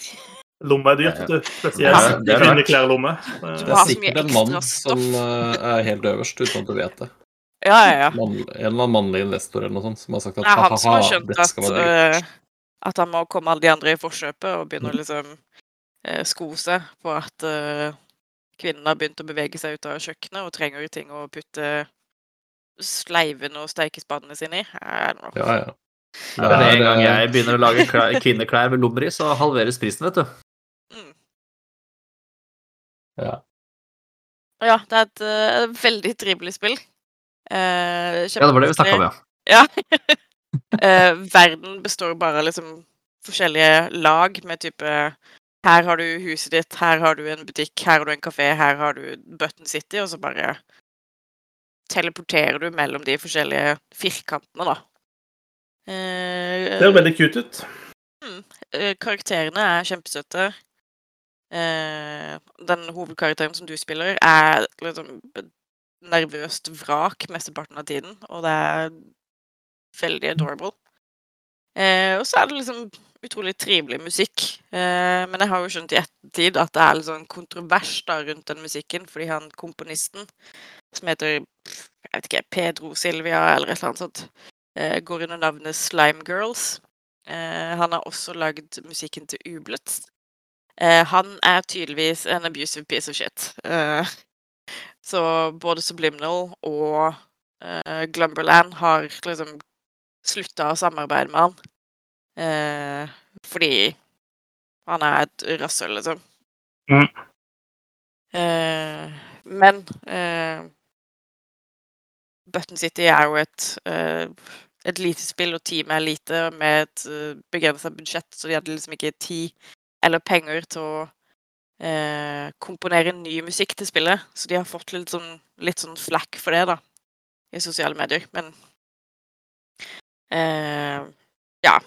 Lomme er dyrt, vet du. Spesielt det rart. kvinneklærlomme. Det er sikkert en mann som eh, er helt øverst, uten at du vet det. Ja, ja, ja. En eller annen mannlig investor eller noe sånt som har sagt at Det er han som har skjønt at, øh, at han må komme alle de andre i forkjøpet og begynne å liksom uh, sko seg på at uh, kvinnen har begynt å bevege seg ut av kjøkkenet og trenger ting å putte sleivene og steikespannene sine i. I. Ja, ja. Det Men en gang jeg begynner å lage *laughs* kvinneklær med lommer i, så halveres prisen, vet du. Mm. Ja. Ja, det er et uh, veldig trivelig spill. Uh, Ja, det var det vi snakka om, ja. *laughs* Ja. uh, verden består bare av liksom forskjellige lag med type Her har du huset ditt, her har du en butikk, her har du en kafé, her har du Button City, og så bare teleporterer du mellom de forskjellige firkantene, da. Eh, Det ser veldig cute ut. eh, karakterene er kjempesøte. Eh, den hovedkarakteren som du spiller, er liksom nervøst vrak mesteparten av tiden, og det er veldig adorable. Eh, og så er det liksom utrolig trivelig musikk. Eh, men jeg har jo skjønt i ettertid at det er litt sånn kontrovers da rundt den musikken, fordi han komponisten, som heter jeg vet ikke, Pedro Silvia eller et eller annet sånt, eh, går under navnet Slime Girls. Eh, han har også lagd musikken til Ublet. Eh, han er tydeligvis en abusive piece of shit. Eh, så både Subliminal og eh, Glumberland har liksom slutta å samarbeide med han. Fordi han er et rasshøl, liksom. Mm. Men Button City er jo et et lite spill, og teamet er lite, med et begrensa budsjett, så de hadde liksom ikke tid eller penger til å eh, komponere ny musikk til spillet. Så de har fått litt sånn, litt sånn flack for det, da, i sosiale medier. Men eh, ja.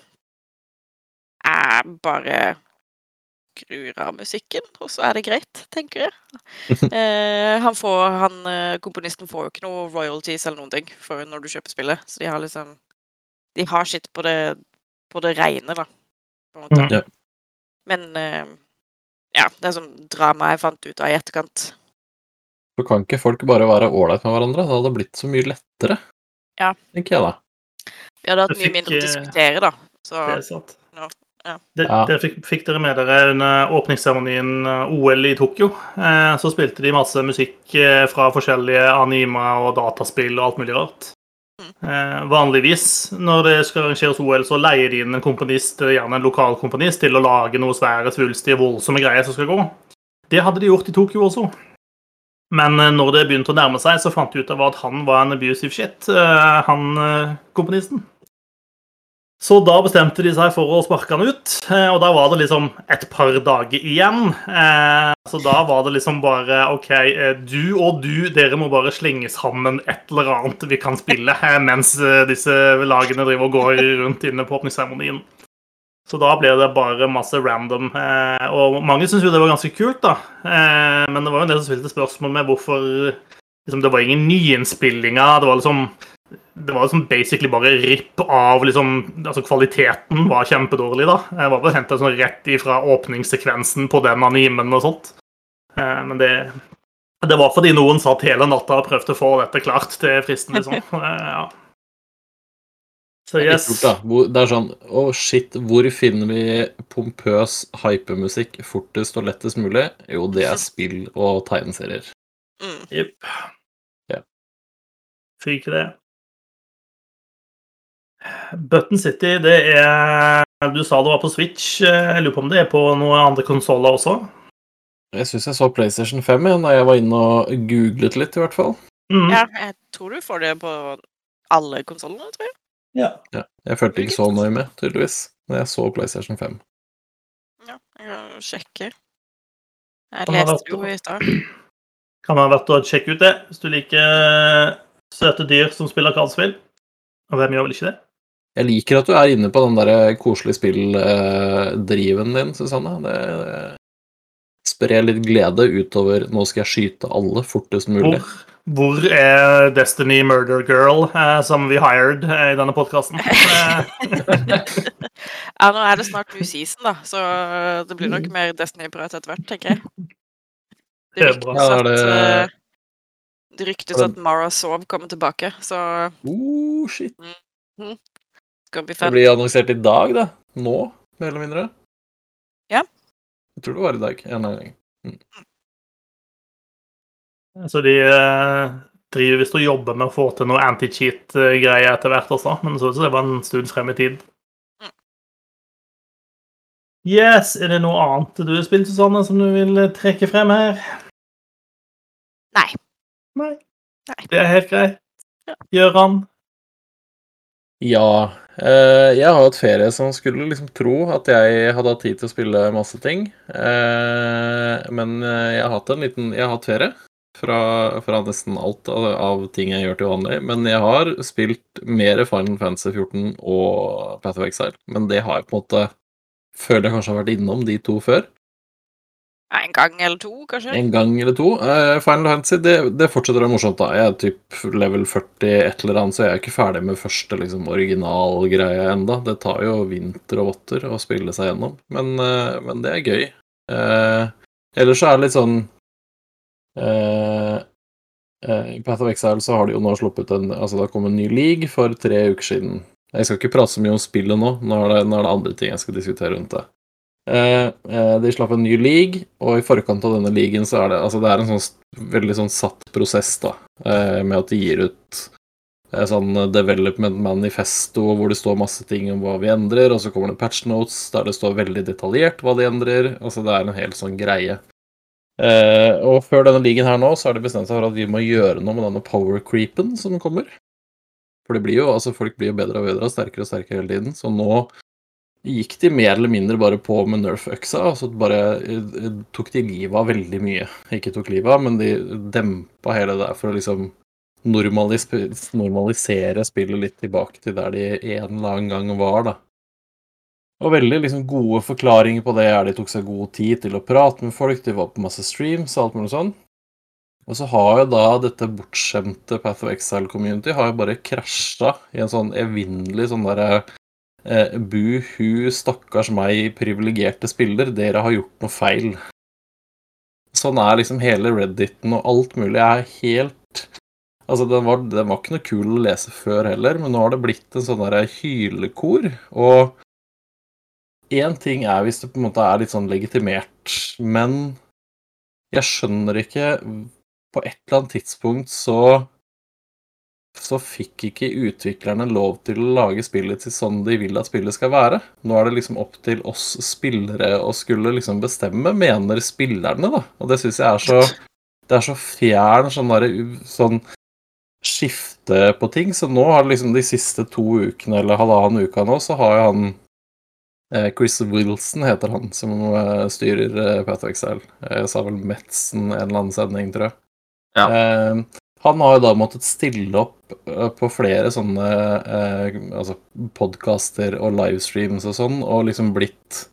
Jeg bare skrur av musikken, og så er det greit, tenker jeg. *laughs* Eh, han får, han, eh, komponisten får jo ikke noe royalties eller noen ting for når du kjøper spillet, så de har liksom De har sitt på det, på det reine, da, på en måte. Ja. Men eh, ja, det er sånn drama jeg fant ut av i etterkant. Så kan ikke folk bare være ålreit med hverandre? Det hadde blitt så mye lettere, Ja. tenker jeg da. Vi hadde hatt mye fikk, mindre å eh, diskutere, da. Så Det er sant. Ja, ja. Det, Ja. det fikk, fikk dere med dere under åpningsseremonien eh, OL i Tokyo. Eh, så spilte de masse musikk fra forskjellige anima og dataspill og alt mulig rart. Eh, vanligvis når det skal arrangeres OL, så leier de inn en komponist, gjerne en lokal komponist, til å lage noe svære, svulstige, voldsomme greier som skal gå. Det hadde de gjort i Tokyo også. Men eh, når det begynte å nærme seg, så fant de ut av at han var en abusive shit, eh, han komponisten. Så da bestemte de seg for å sparke han ut, eh, og da var det liksom et par dager igjen. Eh, så da var det liksom bare OK, eh, du og du, dere må bare slenge sammen et eller annet vi kan spille, mens disse lagene driver og går rundt inne på åpningsseremonien. Så da ble det bare masse random. Og mange syntes jo det var ganske kult, da. Men det var jo en del som stilte spørsmål med hvorfor liksom, Det var ingen nyinnspillinger. Det var liksom det var liksom basically bare ripp av liksom Altså, kvaliteten var kjempedårlig, da. Jeg var bare henta sånn rett ifra åpningssekvensen på den animen og sånt. Eh, men det det var fordi noen satt hele natta og prøvde å få dette klart til fristen, liksom. *laughs* Eh, ja. Så yes. Det er, er sånn Å, oh shit, hvor finner vi pompøs hypemusikk fortest og lettest mulig? Jo, det er spill og tegneserier. Mm. Jepp. Ja. Fikk det. Button City, det er Du sa det var på Switch. Jeg lurer på om det er på noen andre konsoller også? Jeg syns jeg så PlayStation 5 igjen da jeg var inne og googlet litt, i hvert fall. Mm. Ja, jeg tror du får det på alle konsollene, tror jeg. Ja. ja. Jeg følte ikke så nøye med, tydeligvis, når jeg så PlayStation 5. Ja, jeg kan sjekke. Jeg leste jo i stad. *clears throat* Kan være verdt å sjekke ut det, hvis du liker søte dyr som spiller kardspill. Og hvem gjør vel ikke det? Jeg liker at du er inne på den der koselige spilldriven din, Susanne. Det, det sprer litt glede utover 'nå skal jeg skyte alle fortest mulig'. Hvor, hvor er Destiny Murder Girl, eh, som vi hired eh, i denne podkasten? *laughs* ja, nå er det snart new season, da, så det blir nok mer Destiny-prat etter hvert, tenker jeg. Det ryktes at, uh, det ryktes at Mara Sov kommer tilbake, så oh, shit. Mm. Skal bli fett. Det blir annonsert i dag, da. Nå, mer eller mindre. Ja. Jeg tror det var i dag. En eller annen gang. Mm. Så de uh, driver visst og jobber med å få til noe anti-cheat-greier etter hvert også, men så ut som det var en stund frem i tid. Yes, Er det noe annet du har spilt, Susanne, som du vil trekke frem her? Nei. Nei. Nei. Det er helt greit. Ja. Gjøran? Ja. Eh, jeg har hatt ferie som skulle liksom tro at jeg hadde hatt tid til å spille masse ting. Eh, men eh, jeg har hatt en liten Jeg har hatt ferie fra, fra nesten alt av, av, ting jeg gjør til vanlig. Men jeg har spilt mer Final Fantasy 14 og Path of Exile. Men det har jeg på en måte Føler jeg kanskje har vært innom de to før. En gang eller to, kanskje? En gang eller to. Uh, Final Fantasy det, det, fortsetter å være morsomt. da. Jeg er typ level 40 et eller annet, så jeg er ikke ferdig med første liksom, originalgreie enda. Det tar jo vinter og votter å spille seg gjennom, men, uh, men det er gøy. Uh, ellers så er det litt sånn I Path of Exile så har de jo nå sluppet en Altså det har kommet en ny league for tre uker siden. Jeg skal ikke prate så mye om spillet nå. Nå er det, nå er det andre ting jeg skal diskutere rundt det. Eh, eh, de slapp en ny league, og i forkant av denne leagueen så er det altså det er en sånn veldig sånn satt prosess, da, eh, med at de gir ut sånn development manifesto hvor det står masse ting om hva vi endrer, og så kommer det patch notes der det står veldig detaljert hva de endrer. Altså det er en hel sånn greie. og før denne leagueen her nå, så har de bestemt seg for at vi må gjøre noe med denne power creepen som kommer. For det blir jo, altså folk blir jo bedre og bedre og sterkere og sterkere hele tiden. Så nå gikk de mer eller mindre bare på med Nerf-øksa. Altså bare eh, tok de livet av veldig mye. Ikke tok livet av, men de dempa hele det der for å liksom normalis normalisere spillet litt tilbake til der de en eller annen gang var, da. Og veldig liksom gode forklaringer på det er de tok seg god tid til å prate med folk, de var på masse streams og alt mulig sånn. Og så har jo da dette bortskjemte Path of Exile-community har jo bare krasja i en sånn evinnelig sånn derre Eh, Buhu, stakkars meg, privilegerte spiller, dere har gjort noe feil. Sånn er liksom hele Redditen og alt mulig er helt Altså, den var, den var ikke noe kul å lese før heller, men nå har det blitt en sånn derre hylekor. Og én ting er hvis det på en måte er litt sånn legitimert, men jeg skjønner ikke På et eller annet tidspunkt så så fikk ikke utviklerne lov til å lage spillet til sånn de vil at spillet skal være. Nå er det liksom opp til oss spillere å skulle liksom bestemme, mener spillerne, da. Og det syns jeg er så Det er så fjern sånn derre sånn skifte på ting. Så nå har det liksom de siste to ukene eller halvannen uka nå, så har jo han eh, Chris Wilson heter han, som eh, styrer eh, Path of Exile. Jeg sa vel Metzen en eller annen sending, tror jeg. Ja. Eh, han har jo da måttet stille opp eh, på flere sånne eh, altså podkaster og livestreams og sånn, og liksom blitt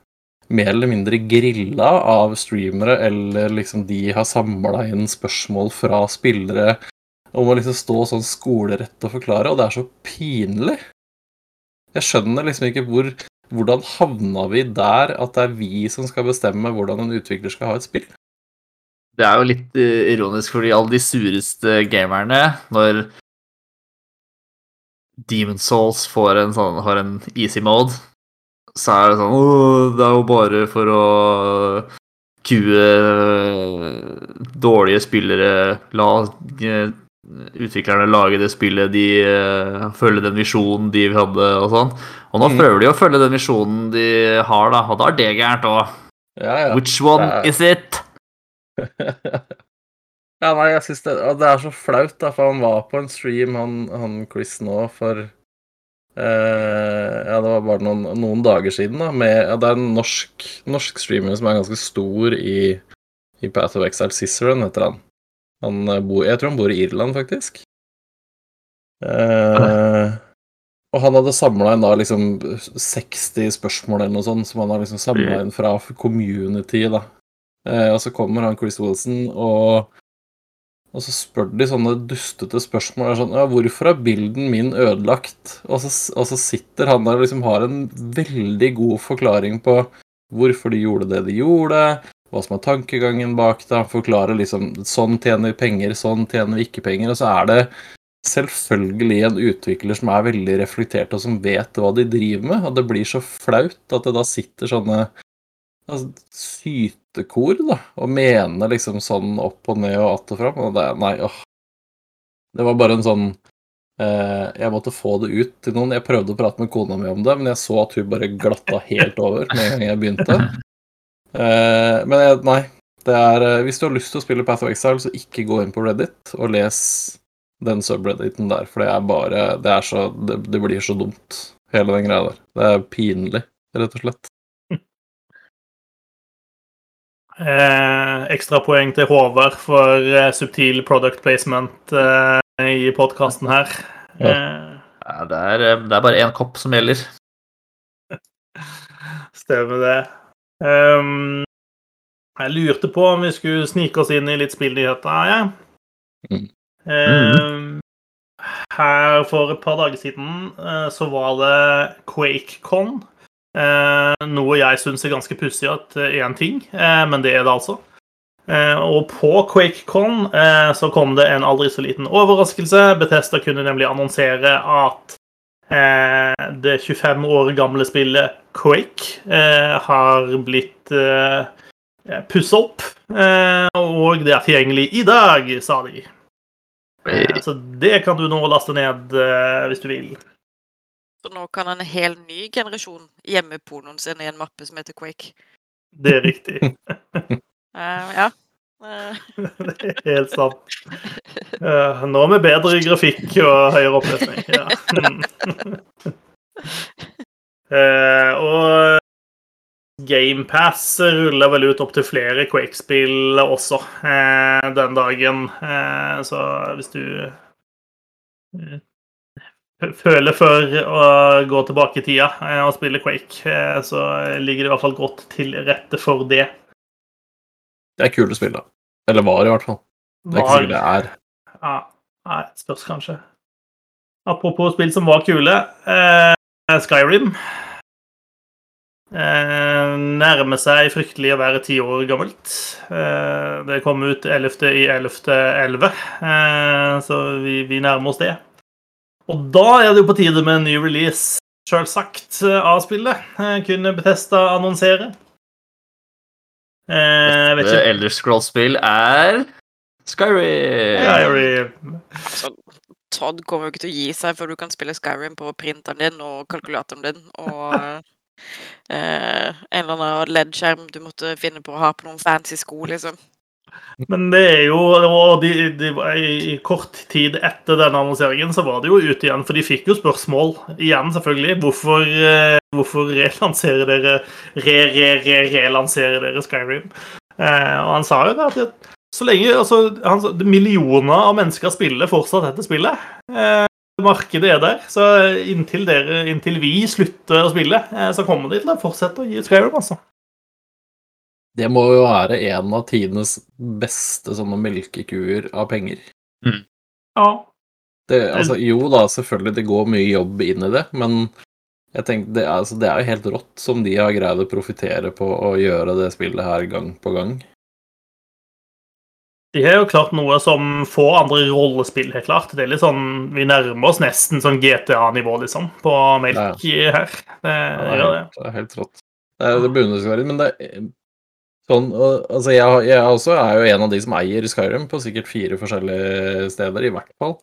mer eller mindre grilla av streamere, eller liksom de har samla inn spørsmål fra spillere om å liksom stå sånn skolerett og forklare, og det er så pinlig. Jeg skjønner liksom ikke hvor hvordan havna vi der at det er vi som skal bestemme hvordan en utvikler skal ha et spill? Det er jo litt eh, ironisk, fordi alle de sureste gamerne, når Demon Souls får en sånn, har en easy mode, så er det sånn Å, det er jo bare for å kue dårlige spillere. La eh, utviklerne lage det spillet de eh, følge den visjonen de hadde, og sånn. Og nå Mm. prøver de å følge den visjonen de har, da, og da er det gærent òg. Ja, ja. Which one er- is it? Ja, nei, jeg synes det, det er så flaut, da, for han var på en stream, han, han Chris nå, for Uh, Ja, det var bare noen, noen dager siden, da, med ja, Det er en norsk, norsk streamer som er ganske stor i, i Path of Exile. Ciceron heter han. han bo, bor, jeg tror han bor i Irland, faktisk. Uh, og han hadde samla inn da liksom 60 spørsmål eller noe sånt, som han har liksom samla inn fra community, da. Eh, og så kommer han Chris Wilson, og, og så spør de sånne dustete spørsmål. Er Sånn, ja, 'Hvorfor er bilden min ødelagt?' Og så, og så sitter han der og liksom har en veldig god forklaring på hvorfor de gjorde det de gjorde, hva som er tankegangen bak det. Han forklarer liksom 'sånn tjener vi penger, sånn tjener vi ikke penger'. Og så er det selvfølgelig en utvikler som er veldig reflektert, og som vet hva de driver med. Og det blir så flaut at det da sitter sånne altså, sytekor da, og mene liksom sånn opp og ned og att og fram. Og det, nei, åh. Det var bare en sånn eh, Jeg måtte få det ut til noen. Jeg prøvde å prate med kona mi om det, men jeg så at hun bare glatta helt over med en gang jeg begynte. Eh, men jeg, nei. Det er, eh, hvis du har lyst til å spille Path of Exile, så ikke gå inn på Reddit og les den subredditen der, for det er bare Det er så Det, det blir så dumt, hele den greia der. Det er pinlig, rett og slett. Eh, Ekstrapoeng til Håvard for eh, subtil product placement eh, i podkasten her. Ja. Eh, det, er, det er bare én kopp som gjelder. *laughs* Stemmer det. Ehm, jeg lurte på om vi skulle snike oss inn i litt spillnyheter. Ja. Mm. Ehm, her for et par dager siden så var det QuakeCon. Eh, noe jeg syns er ganske pussig at én ting, eh, men det er det altså. Eh, og på QuakeCon eh, så kom det en aldri så liten overraskelse. Betesta kunne nemlig annonsere at eh, det 25 år gamle spillet Quake eh, har blitt eh, pussa opp. Eh, og det er tilgjengelig i dag, sa de. Eh, så det kan du nå laste ned eh, hvis du vil. Så nå kan en hel ny generasjon gjemme pornoen sin i en mappe som heter Quake. Det er riktig. uh, *laughs* ja. Eh, *laughs* det er helt sant. Uh, nå med bedre grafikk og høyere oppløsning. Ja. uh, *laughs* og GamePass ruller vel ut opptil flere Quake-spill også uh, den dagen. Eh, så hvis du føler for å gå tilbake i tida eh, og spille Quake, eh, så ligger det i hvert fall godt til rette for det. Det er kule spill, da. Eller var, i hvert fall. Det er ikke sikkert det er. Ja, nei, spørs kanskje. Apropos spill som var kule. Eh, Skyrim. Eh, nærmer seg fryktelig å være ti år gammelt. Eh, det kom ut 11. 11.11, eh, så vi, vi nærmer oss det. Og da er det jo på tide med en ny release, sjølsagt, av spillet. Eh, kunne Betesta annonsere. Eh, vet Det ikke Elder Scroll-spill er Skyrim. Todd kommer jo ikke til å gi seg før du kan spille Skyrim på printeren din og kalkulatoren din og eh, en eller annen LED-skjerm du måtte finne på å ha på noen fancy sko, liksom. Men det er jo og de, de, i, kort tid etter denne annonseringen så var det jo ute igjen, for de fikk jo spørsmål igjen, selvfølgelig. Hvorfor, eh, hvorfor relanserer dere re-re-re-relanserer dere Skyrim? Eh, og han sa jo det at så lenge altså, han, Millioner av mennesker spiller fortsatt dette spillet. Eh, markedet er der. Så inntil, dere, inntil vi slutter å spille, eh, så kommer de til å fortsette å gi Skyrim, altså. Det må jo være en av tidenes beste sånne melkekuer av penger. Ja. Det, altså, jo da, selvfølgelig, det går mye jobb inn i det, men jeg tenker, det, er, altså, det er jo helt rått som de har greid å profitere på å gjøre det spillet her gang på gang. De har jo klart noe som få andre rollespill har klart. Det er litt sånn, Vi nærmer oss nesten sånn GTA-nivå, liksom, på melk her. Det, Ja, det, er helt, det er helt rått. Det, er- det beundringsverdig, men det sånn Altså, jeg, jeg også er jo en av de som eier Skyrim på sikkert fire forskjellige steder, i hvert fall.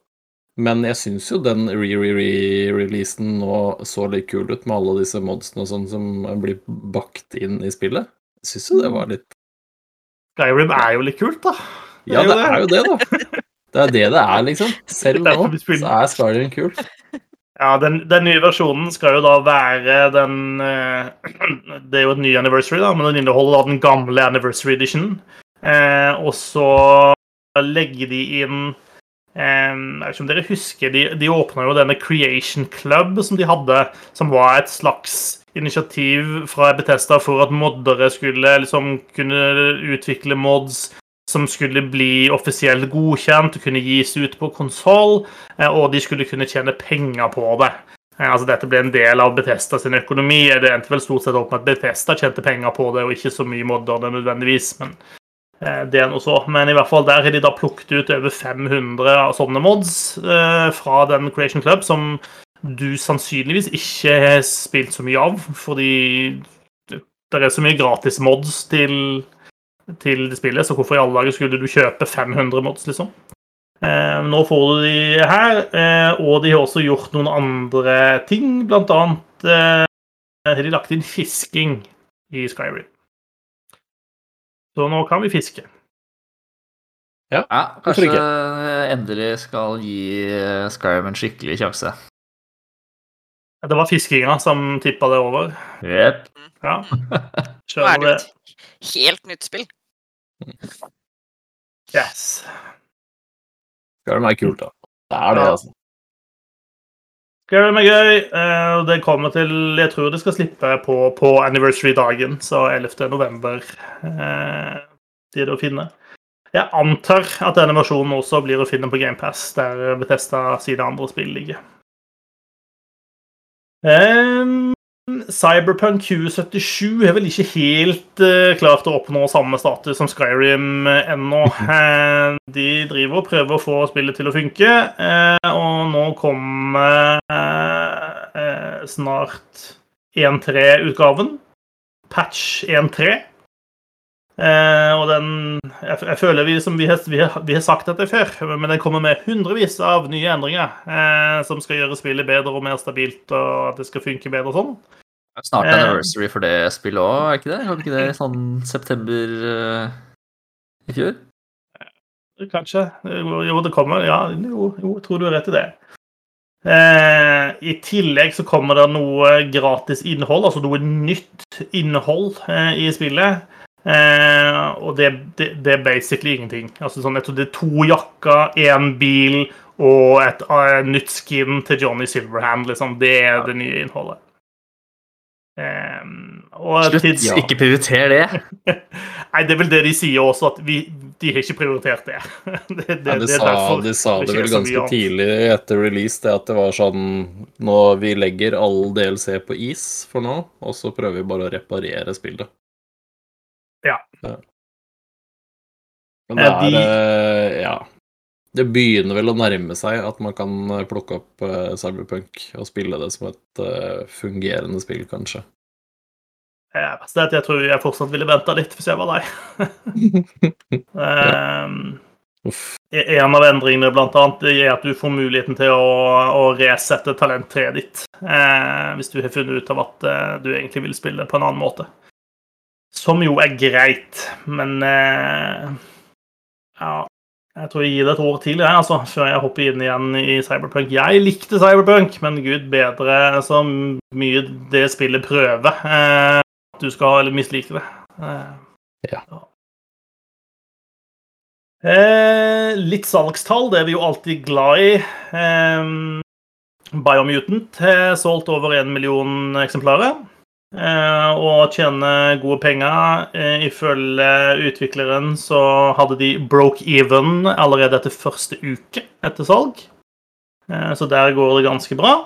Men jeg syns jo den re-re-re-releasen nå så litt kul ut, med alle disse modsene og sånn som blir bakt inn i spillet. Jeg syns jo det var litt Skyrim er jo litt kult, da. Ja, det er jo det, da. Det er det det er, liksom. *laughs* Selv nå så er Skyrim kult. Ja, den, den nye versjonen skal jo da være den eh, *clears throat* Det er jo et ny anniversary, da, men den inneholder da den gamle anniversary edition. Eh, og så legger de inn eh, Jeg vet ikke om dere husker De, de åpna jo denne Creation Club som de hadde, som var et slags initiativ fra Betesta for at moddere skulle liksom kunne utvikle mods som skulle bli offisielt godkjent og kunne gis ut på konsoll. Eh, og de skulle kunne tjene penger på det. Eh, Altså Dette ble en del av Bethesda sin økonomi. Det endte vel stort sett opp med at Bethesda tjente penger på det, og ikke så mye modderne nødvendigvis. men eh, det er noe så. Men i hvert fall der har de da plukket ut over 500 av sånne mods fra den Creation Club, som du sannsynligvis ikke har spilt så mye av, fordi det er så mye gratis mods til, til det spillet, så hvorfor i alle dager skulle du kjøpe 500 mods, liksom? Eh, nå får du de her, eh, og de har også gjort noen andre ting. Blant annet eh, har de lagt inn fisking i Skyrim. Så nå kan vi fiske. Ja, ja kanskje endelig skal gi eh, Skyrim en skikkelig sjanse. Det var fiskinga som tippa det over. Yep. Ja. *laughs* Nå er det et helt nytt spill. Yes. Skyrim er kult, da. Det er det, altså. altså. det er gøy. eh, Det kommer til Jeg tror det skal slippe på, på anniversary-dagen, så 11. november eh, blir det å finne. Jeg antar at denne versjonen også blir å finne på GamePass, der Bethesda sine andre spill ligger. Ehm, Cyberpunk 2077 er vel ikke helt eh, klart å oppnå samme status som Skyrim eh, ennå. Uh, *laughs* de driver og prøver å få spillet til å funke, eh, og nå kommer snart 1.3-utgaven. Patch 1.3. Eh, og den Jeg, jeg føler vi, som vi, har, vi, har, vi har sagt dette før, men den kommer med hundrevis av nye endringer eh, som skal gjøre spillet bedre og mer stabilt, og at det skal funke bedre og sånn. Snart Eh. anniversary for det spillet òg, er ikke det? Hadde ikke det i sånn september eh, i fjor? Kanskje. Jo, det kommer. Ja, jo, jo, tror du har rett i det. Eh, I tillegg så kommer det noe gratis innhold, altså noe nytt innhold eh, i spillet. Eh, og det, det, det er basically ingenting. Altså sånn, jeg tror det er to jakker, én bil og et uh, nytt skin til Johnny Silverhand. Liksom. Det er det nye innholdet. Eh, og Slutt, tids- ikke prioriter det. *laughs* Nei, det er vel det de sier også, at vi, de har ikke prioritert det. *laughs* det, det, Ja, de, det sa, de sa det det vel ganske tidlig etter release, det at det var sånn Nå vi legger all DLC på is for nå, og så prøver vi bare å reparere spillet. Ja. Men det er de- eh, Ja. Det begynner vel å nærme seg at man kan eh, plukke opp eh, Cyberpunk og spille det som et fungerende spill, kanskje. Ja, verst er at jeg tror jeg fortsatt ville venta litt hvis jeg var deg. *laughs* um, Uff. en av endringene blant annet, er at du får muligheten til å, å resette talenttreet ditt. Uh, hvis du har funnet ut av at uh, du egentlig vil spille på en annen måte. Som jo er greit, men eh, Ja, jeg tror jeg gir det et år til, jeg, altså, før jeg hopper inn igjen i Cyberpunk. Jeg likte Cyberpunk, men gud bedre så mye det spillet prøver. Eh, at du skal mislike det. Eh, Ja. Eh, litt salgstall, det er vi jo alltid glad i. Eh, Biomutant har solgt over en million eksemplarer. Eh, og tjene gode penger. Eh, ifølge utvikleren så hadde de broke even allerede etter første uke etter salg. Eh, så der går det ganske bra.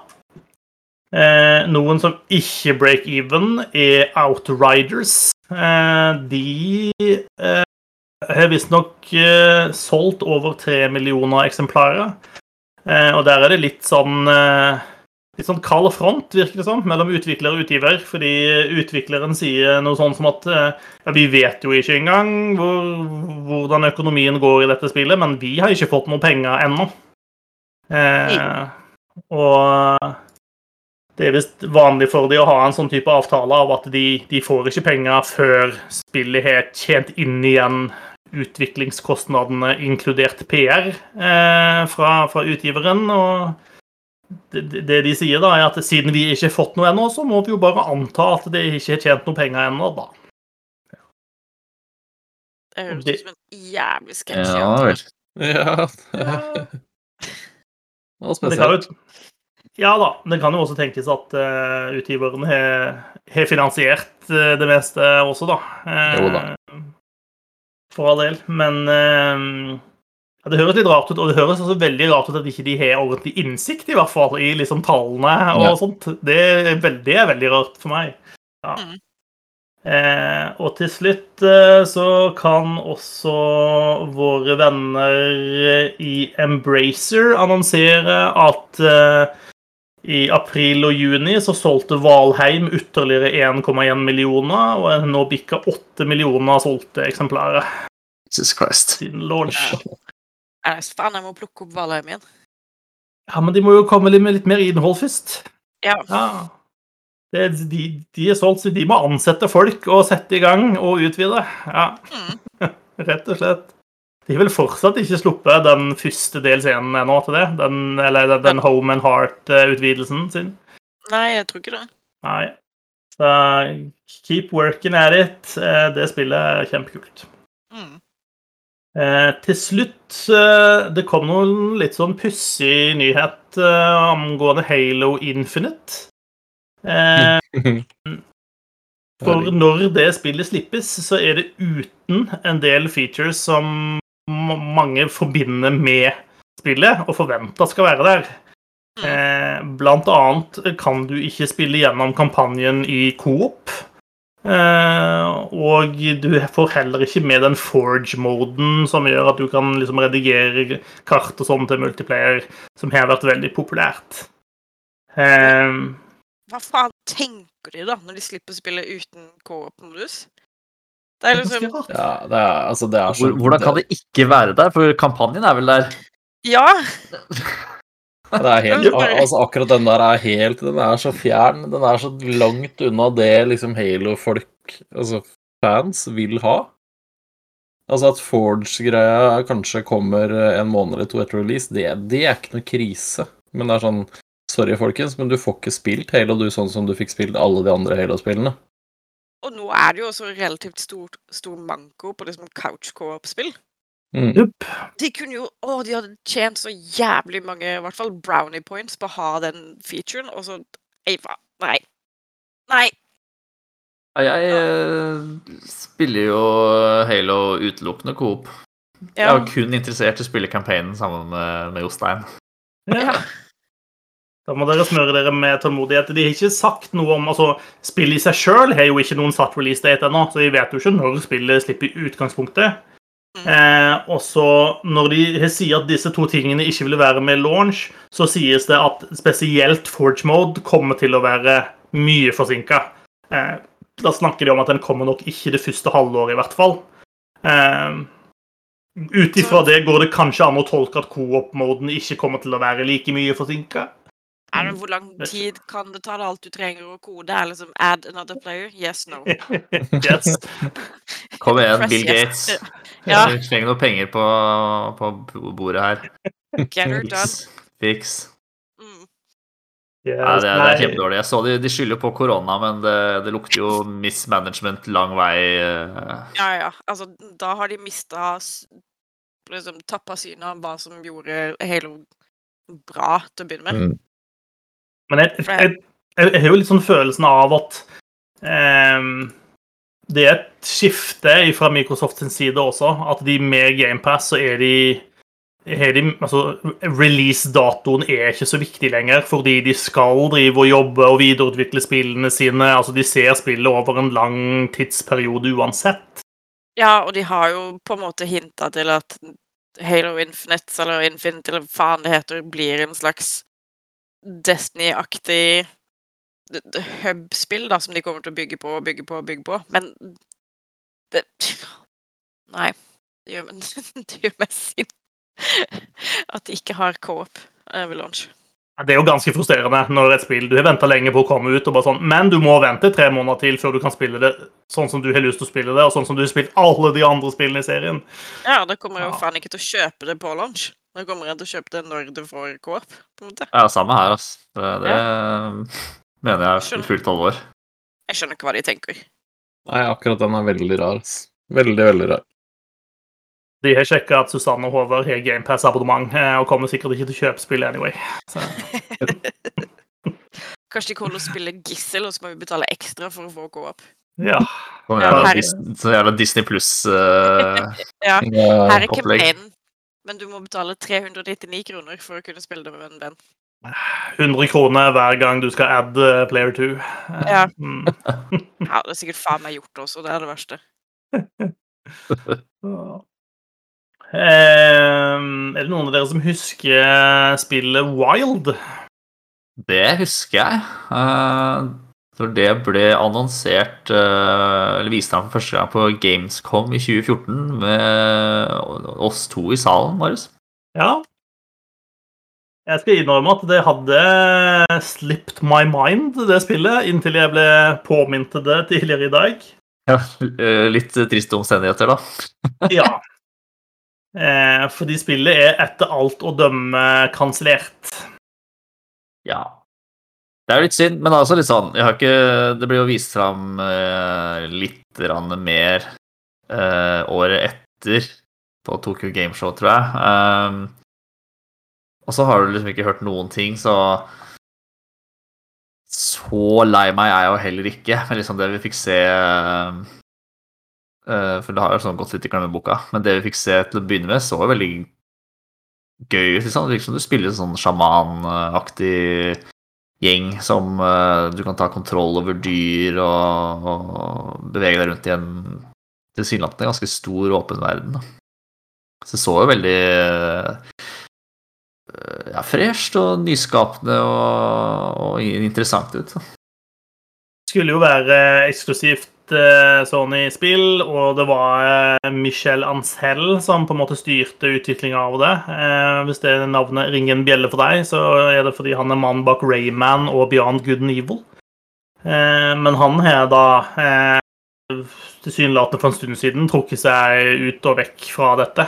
Noen som ikke break even, er Outriders. De har visstnok solgt over tre millioner eksemplarer. Og der er det litt sånn litt sånn kald front, virker det som, mellom utvikler og utgiver. Fordi utvikleren sier noe sånn som at eh, ja, vi vet jo ikke engang hvor, hvordan økonomien går i dette spillet, men vi har ikke fått noe penger ennå. Eh, og det er visst vanlig for de å ha en sånn type avtale av at de, de får ikke penger før spillet har tjent inn igjen utviklingskostnadene, inkludert PR, eh, fra, fra utgiveren. og det, det de sier, da, er at siden vi ikke har fått noe ennå, så må vi jo bare anta at det ikke har tjent noe penger ennå, da. Det høres ut som en jævlig sketsj. Ja vel. Ja. Det spesielt. ja da. Det kan jo også tenkes at uh, utgiveren har har finansiert uh, det meste også, da. Uh, Jo da. For all del. Men eh, ja, det høres litt rart ut, og det høres også veldig rart ut at ikke de har ordentlig innsikt, i hvert fall, i liksom tallene og Ja. sånt. Det er, veldig, det er veldig rart for meg. Ja. Mm. Eh, og til slutt eh, så kan også våre venner i Embracer annonsere at eh, i april og juni så solgte Valheim ytterligere 1,1 millioner, og nå bikka 8 millioner solgte eksemplarer Jesus Christ. siden launch. Ja, faen, jeg må plukke opp Valheim igjen. Ja, men de må jo komme litt med litt mer innhold først. Ja. Ja. Det, de, de er solgt, så de må ansette folk og sette i gang og utvide. Ja, Mm. *laughs* rett og slett. De har vel fortsatt ikke sluppet den første delscenen ennå til det? Den, eller den, den Home and Heart-utvidelsen sin? Nei, jeg tror ikke det. Nei. Så keep working at it. Eh, Det spillet er kjempekult. Mm. Eh, til slutt eh, Det kom noen litt sånn pussig nyhet eh, angående Halo Infinite. Eh, *laughs* for når det spillet slippes, så er det uten en del features som mange forbinder med spillet og forventer skal være der. Eh, blant annet kan du ikke spille gjennom kampanjen i coop. Eh, og du får heller ikke med den forge-moden som gjør at du kan liksom redigere kart og sånn til multiplayer, som har vært veldig populært. Eh, Hva faen tenker de da, når de slipper å spille uten co-op-modus? Det er liksom. Ja, det er, altså, det er så hvordan kan det ikke være der? For kampanjen er vel der. Ja! *laughs* Det er helt, altså akkurat den der er helt Den er så fjern. Den er så langt unna det liksom Halo-folk, altså fans, vil ha. Altså at Forge-greia kanskje kommer en måned eller to etter release, det, det er ikke noe krise. Men det er sånn Sorry, folkens, men du får ikke spilt Halo du sånn som du fikk spilt alle de andre Halo-spillene. Og nå er det jo også relativt stor, stor manko på liksom couch co-op-spill. Mm. Yep. De kunne jo Å, de hadde tjent så jævlig mange, i hvert fall brownie points, på å ha den featuren, og så Ei, faen. Nei. Nei. Jeg, Jeg eh, spiller jo Halo utelukkende coop. Jeg Ja. er jo kun interessert i å spille campaignen sammen med, med Jostein. Ja. Da må dere smøre dere med tålmodighet. De har ikke sagt noe om altså, Spillet i seg sjøl har jo ikke noen satt release date ennå, så vi vet jo ikke når spillet slipper i utgangspunktet. Eh, og så når de sier at disse to tingene ikke vil være med launch, så sies det at spesielt Forge Mode kommer til å være mye forsinka. Eh, da snakker de om at den kommer nok ikke det første halvåret, i hvert fall. Eh, Ut ifra det går det kanskje an å tolke at co-op-moden ikke kommer til å være like mye forsinka. Er det, hvor lang tid kan det ta? Det alt du trenger å kode, er liksom add another player? Yes, no. *laughs* yes. *laughs* Kom igjen, Press Bill yes. Gates. Ja. Du trenger noe penger på, på bordet her. Get her done. Fiks. Mm. yes. Ja, det, er, det er kjempedårlig. Jeg så de, de skylder på korona, men det, det lukter jo mismanagement lang vei. eh. Ja, ja. Altså, da har de mista liksom, Tappa synet av hva som gjorde Halo bra til å begynne med. Mm. Men jeg, jeg, jeg, jeg har jo litt sånn følelsen av at um, det er et skifte fra Microsoft sin side også. At de med GamePass så er de, er de altså, Release-datoen er ikke så viktig lenger, fordi de skal drive og jobbe og videreutvikle spillene sine. altså De ser spillet over en lang tidsperiode uansett. Ja, og de har jo på en måte hinta til at Halo Infinite, eller Infinite, eller faen det heter, blir en slags Destiny-aktig hub-spill, da, som de kommer til å bygge på og bygge på og bygge på. Men det Nei. Det gjør, *laughs* det gjør meg sint at de ikke har co-op eh, ved launch. Det er jo ganske frustrerende når et spill du har venta lenge på å komme ut, og bare sånn, men du må vente tre måneder til før du kan spille det sånn som du har lyst til å spille det, og sånn som du har spilt alle de andre spillene i serien. Ja, da kommer jeg jo faen ikke til å kjøpe det på launch. Da kommer jeg til å kjøpe det når du får co-op. på en måte. Ja, samme her, altså. Det, det *laughs* mener jeg er fullt alvor. Jeg skjønner ikke hva de tenker. Nei, akkurat den er veldig rar. ass. Veldig, veldig rar. De har sjekka at Susanne og Håvard har GamePass-abonnement, eh, og kommer sikkert ikke til å kjøpe spillet anyway. Så, *laughs* Kanskje de kommer til å spille Gissel, og så må vi betale ekstra for å få co-op. ja. Sånn Ja, jævla, her- Dis- jævla Disney pluss-opplegg. *laughs* Ja, Ja, her er campaignen, men du må betale 399 kroner for å kunne spille det med en venn. 100 kroner hver gang du skal add eh, player 2. Ja. Mm. *laughs* Ja, det er sikkert faen meg gjort også, det er det verste. *laughs* Ehm, er det noen av dere som husker spillet Wild? Det husker jeg. Uh, for det ble annonsert eh, Eller vist for første gang på Gamescom i 2014 med oss to i salen, Marius. Ja. Jeg skal innrømme at det hadde slipped my mind, det spillet, inntil jeg ble påminnet det tidligere i dag. Ja, eh, litt triste omstendigheter, da. *laughs* Ja. Eh, fordi spillet er etter alt å dømme kansellert. Ja. Det er jo litt synd, men altså litt sånn ikke, Det blir jo vist fram eh, litt mer eh, året etter på Tokyo Gameshow, tror jeg. Um, og så har du liksom ikke hørt noen ting, så Så lei meg er jeg jo heller ikke. Men liksom det vi fikk se eh, eh, For det har jo sånn gått litt i glemmeboka. Men det vi fikk se til å begynne med, så jo veldig gøy ut. Liksom. Det virker som du spiller sånn sjamanaktig gjeng som uh, du kan ta kontroll over dyr og, og bevege deg rundt i en tilsynelatende ganske stor, åpen verden. Så det så jo veldig eh, ja, fresht og nyskapende og, og interessant ut. Det skulle jo være eksklusivt eh, Sony-spill, og det var eh, Michel Ancel som på en måte styrte utviklinga av det. Eh, hvis det navnet ringer en bjelle for deg, så er det fordi han er mannen bak Rayman og Beyond Good and Evil. Men han har da tilsynelatende for en stund siden trukket seg ut og vekk fra dette.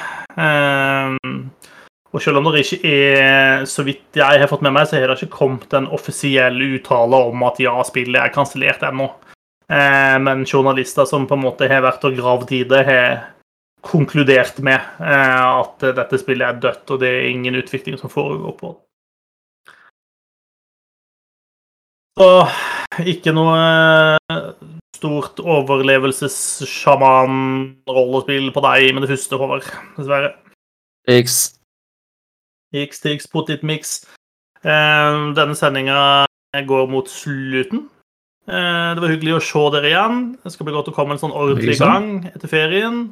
Og selv om det ikke er, så vidt jeg har fått med meg, så har det ikke kommet en offisiell uttale om at ja, spillet er kansellert ennå. Eh, men journalister som på en måte har vært og gravd i det, har konkludert med eh, at dette spillet er dødt, og det er ingen utvikling som foregår på det. Så ikke noe eh, stort overlevelses-sjaman-rollespill på deg med det første, Håvard. Dessverre. X. X, Tix, Potit Mix. Eh, denne sendinga går mot slutten. Eh, det var hyggelig å se dere igjen. Det skal bli godt å komme en sånn ordentlig gang etter ferien.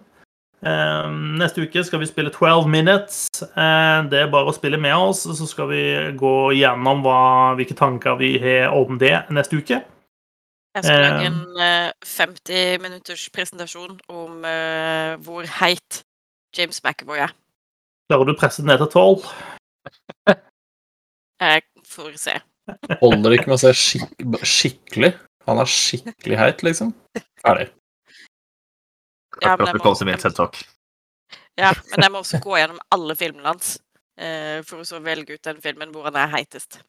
Eh, neste uke skal vi spille 12 Minutes. Eh, det er bare å spille med oss, så skal vi gå gjennom hva, hvilke tanker vi har om det neste uke. Jeg skal lage en eh, 50 minutters presentasjon om hvor heit James McAvoy er. Klarer du å presse den ned til 12? *laughs* Jeg får se. Holder ikke med å se skik skikkelig. Han er skikkelig heit, liksom. Ferdig. Ja, Takk for men at du jeg kom må- til mitt TED-talk. Ja, men jeg må også gå gjennom alle filmene hans eh, for å så velge ut den filmen hvor han er heitest.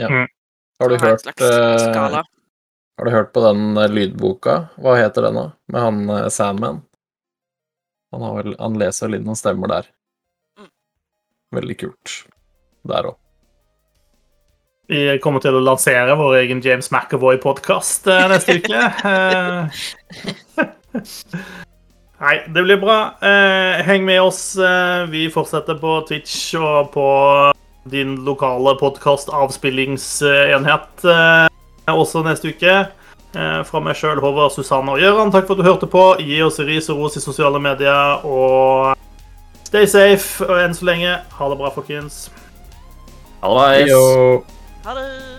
Har du hørt eh. Har du hørt på den eh, lydboka? Hva heter den, da? Med han eh, Sandman? Han, har vel, han leser vel inn noen stemmer der. Mm. Veldig kult. Der òg. Vi kommer til å lansere vår egen James McAvoy-podkast neste *laughs* uke. Eh, *laughs* Nei, det blir bra. Eh, heng med oss. Eh, vi fortsetter på Twitch og på din lokale podkast-avspillingsenhet eh, også neste uke. Eh, fra meg sjøl, Håvard, Susanne og Gøran, takk for at du hørte på. Gi oss ris og ros i sosiale medier, og stay safe og enn så lenge. Ha det bra, folkens. Ha det Yo. Ha det!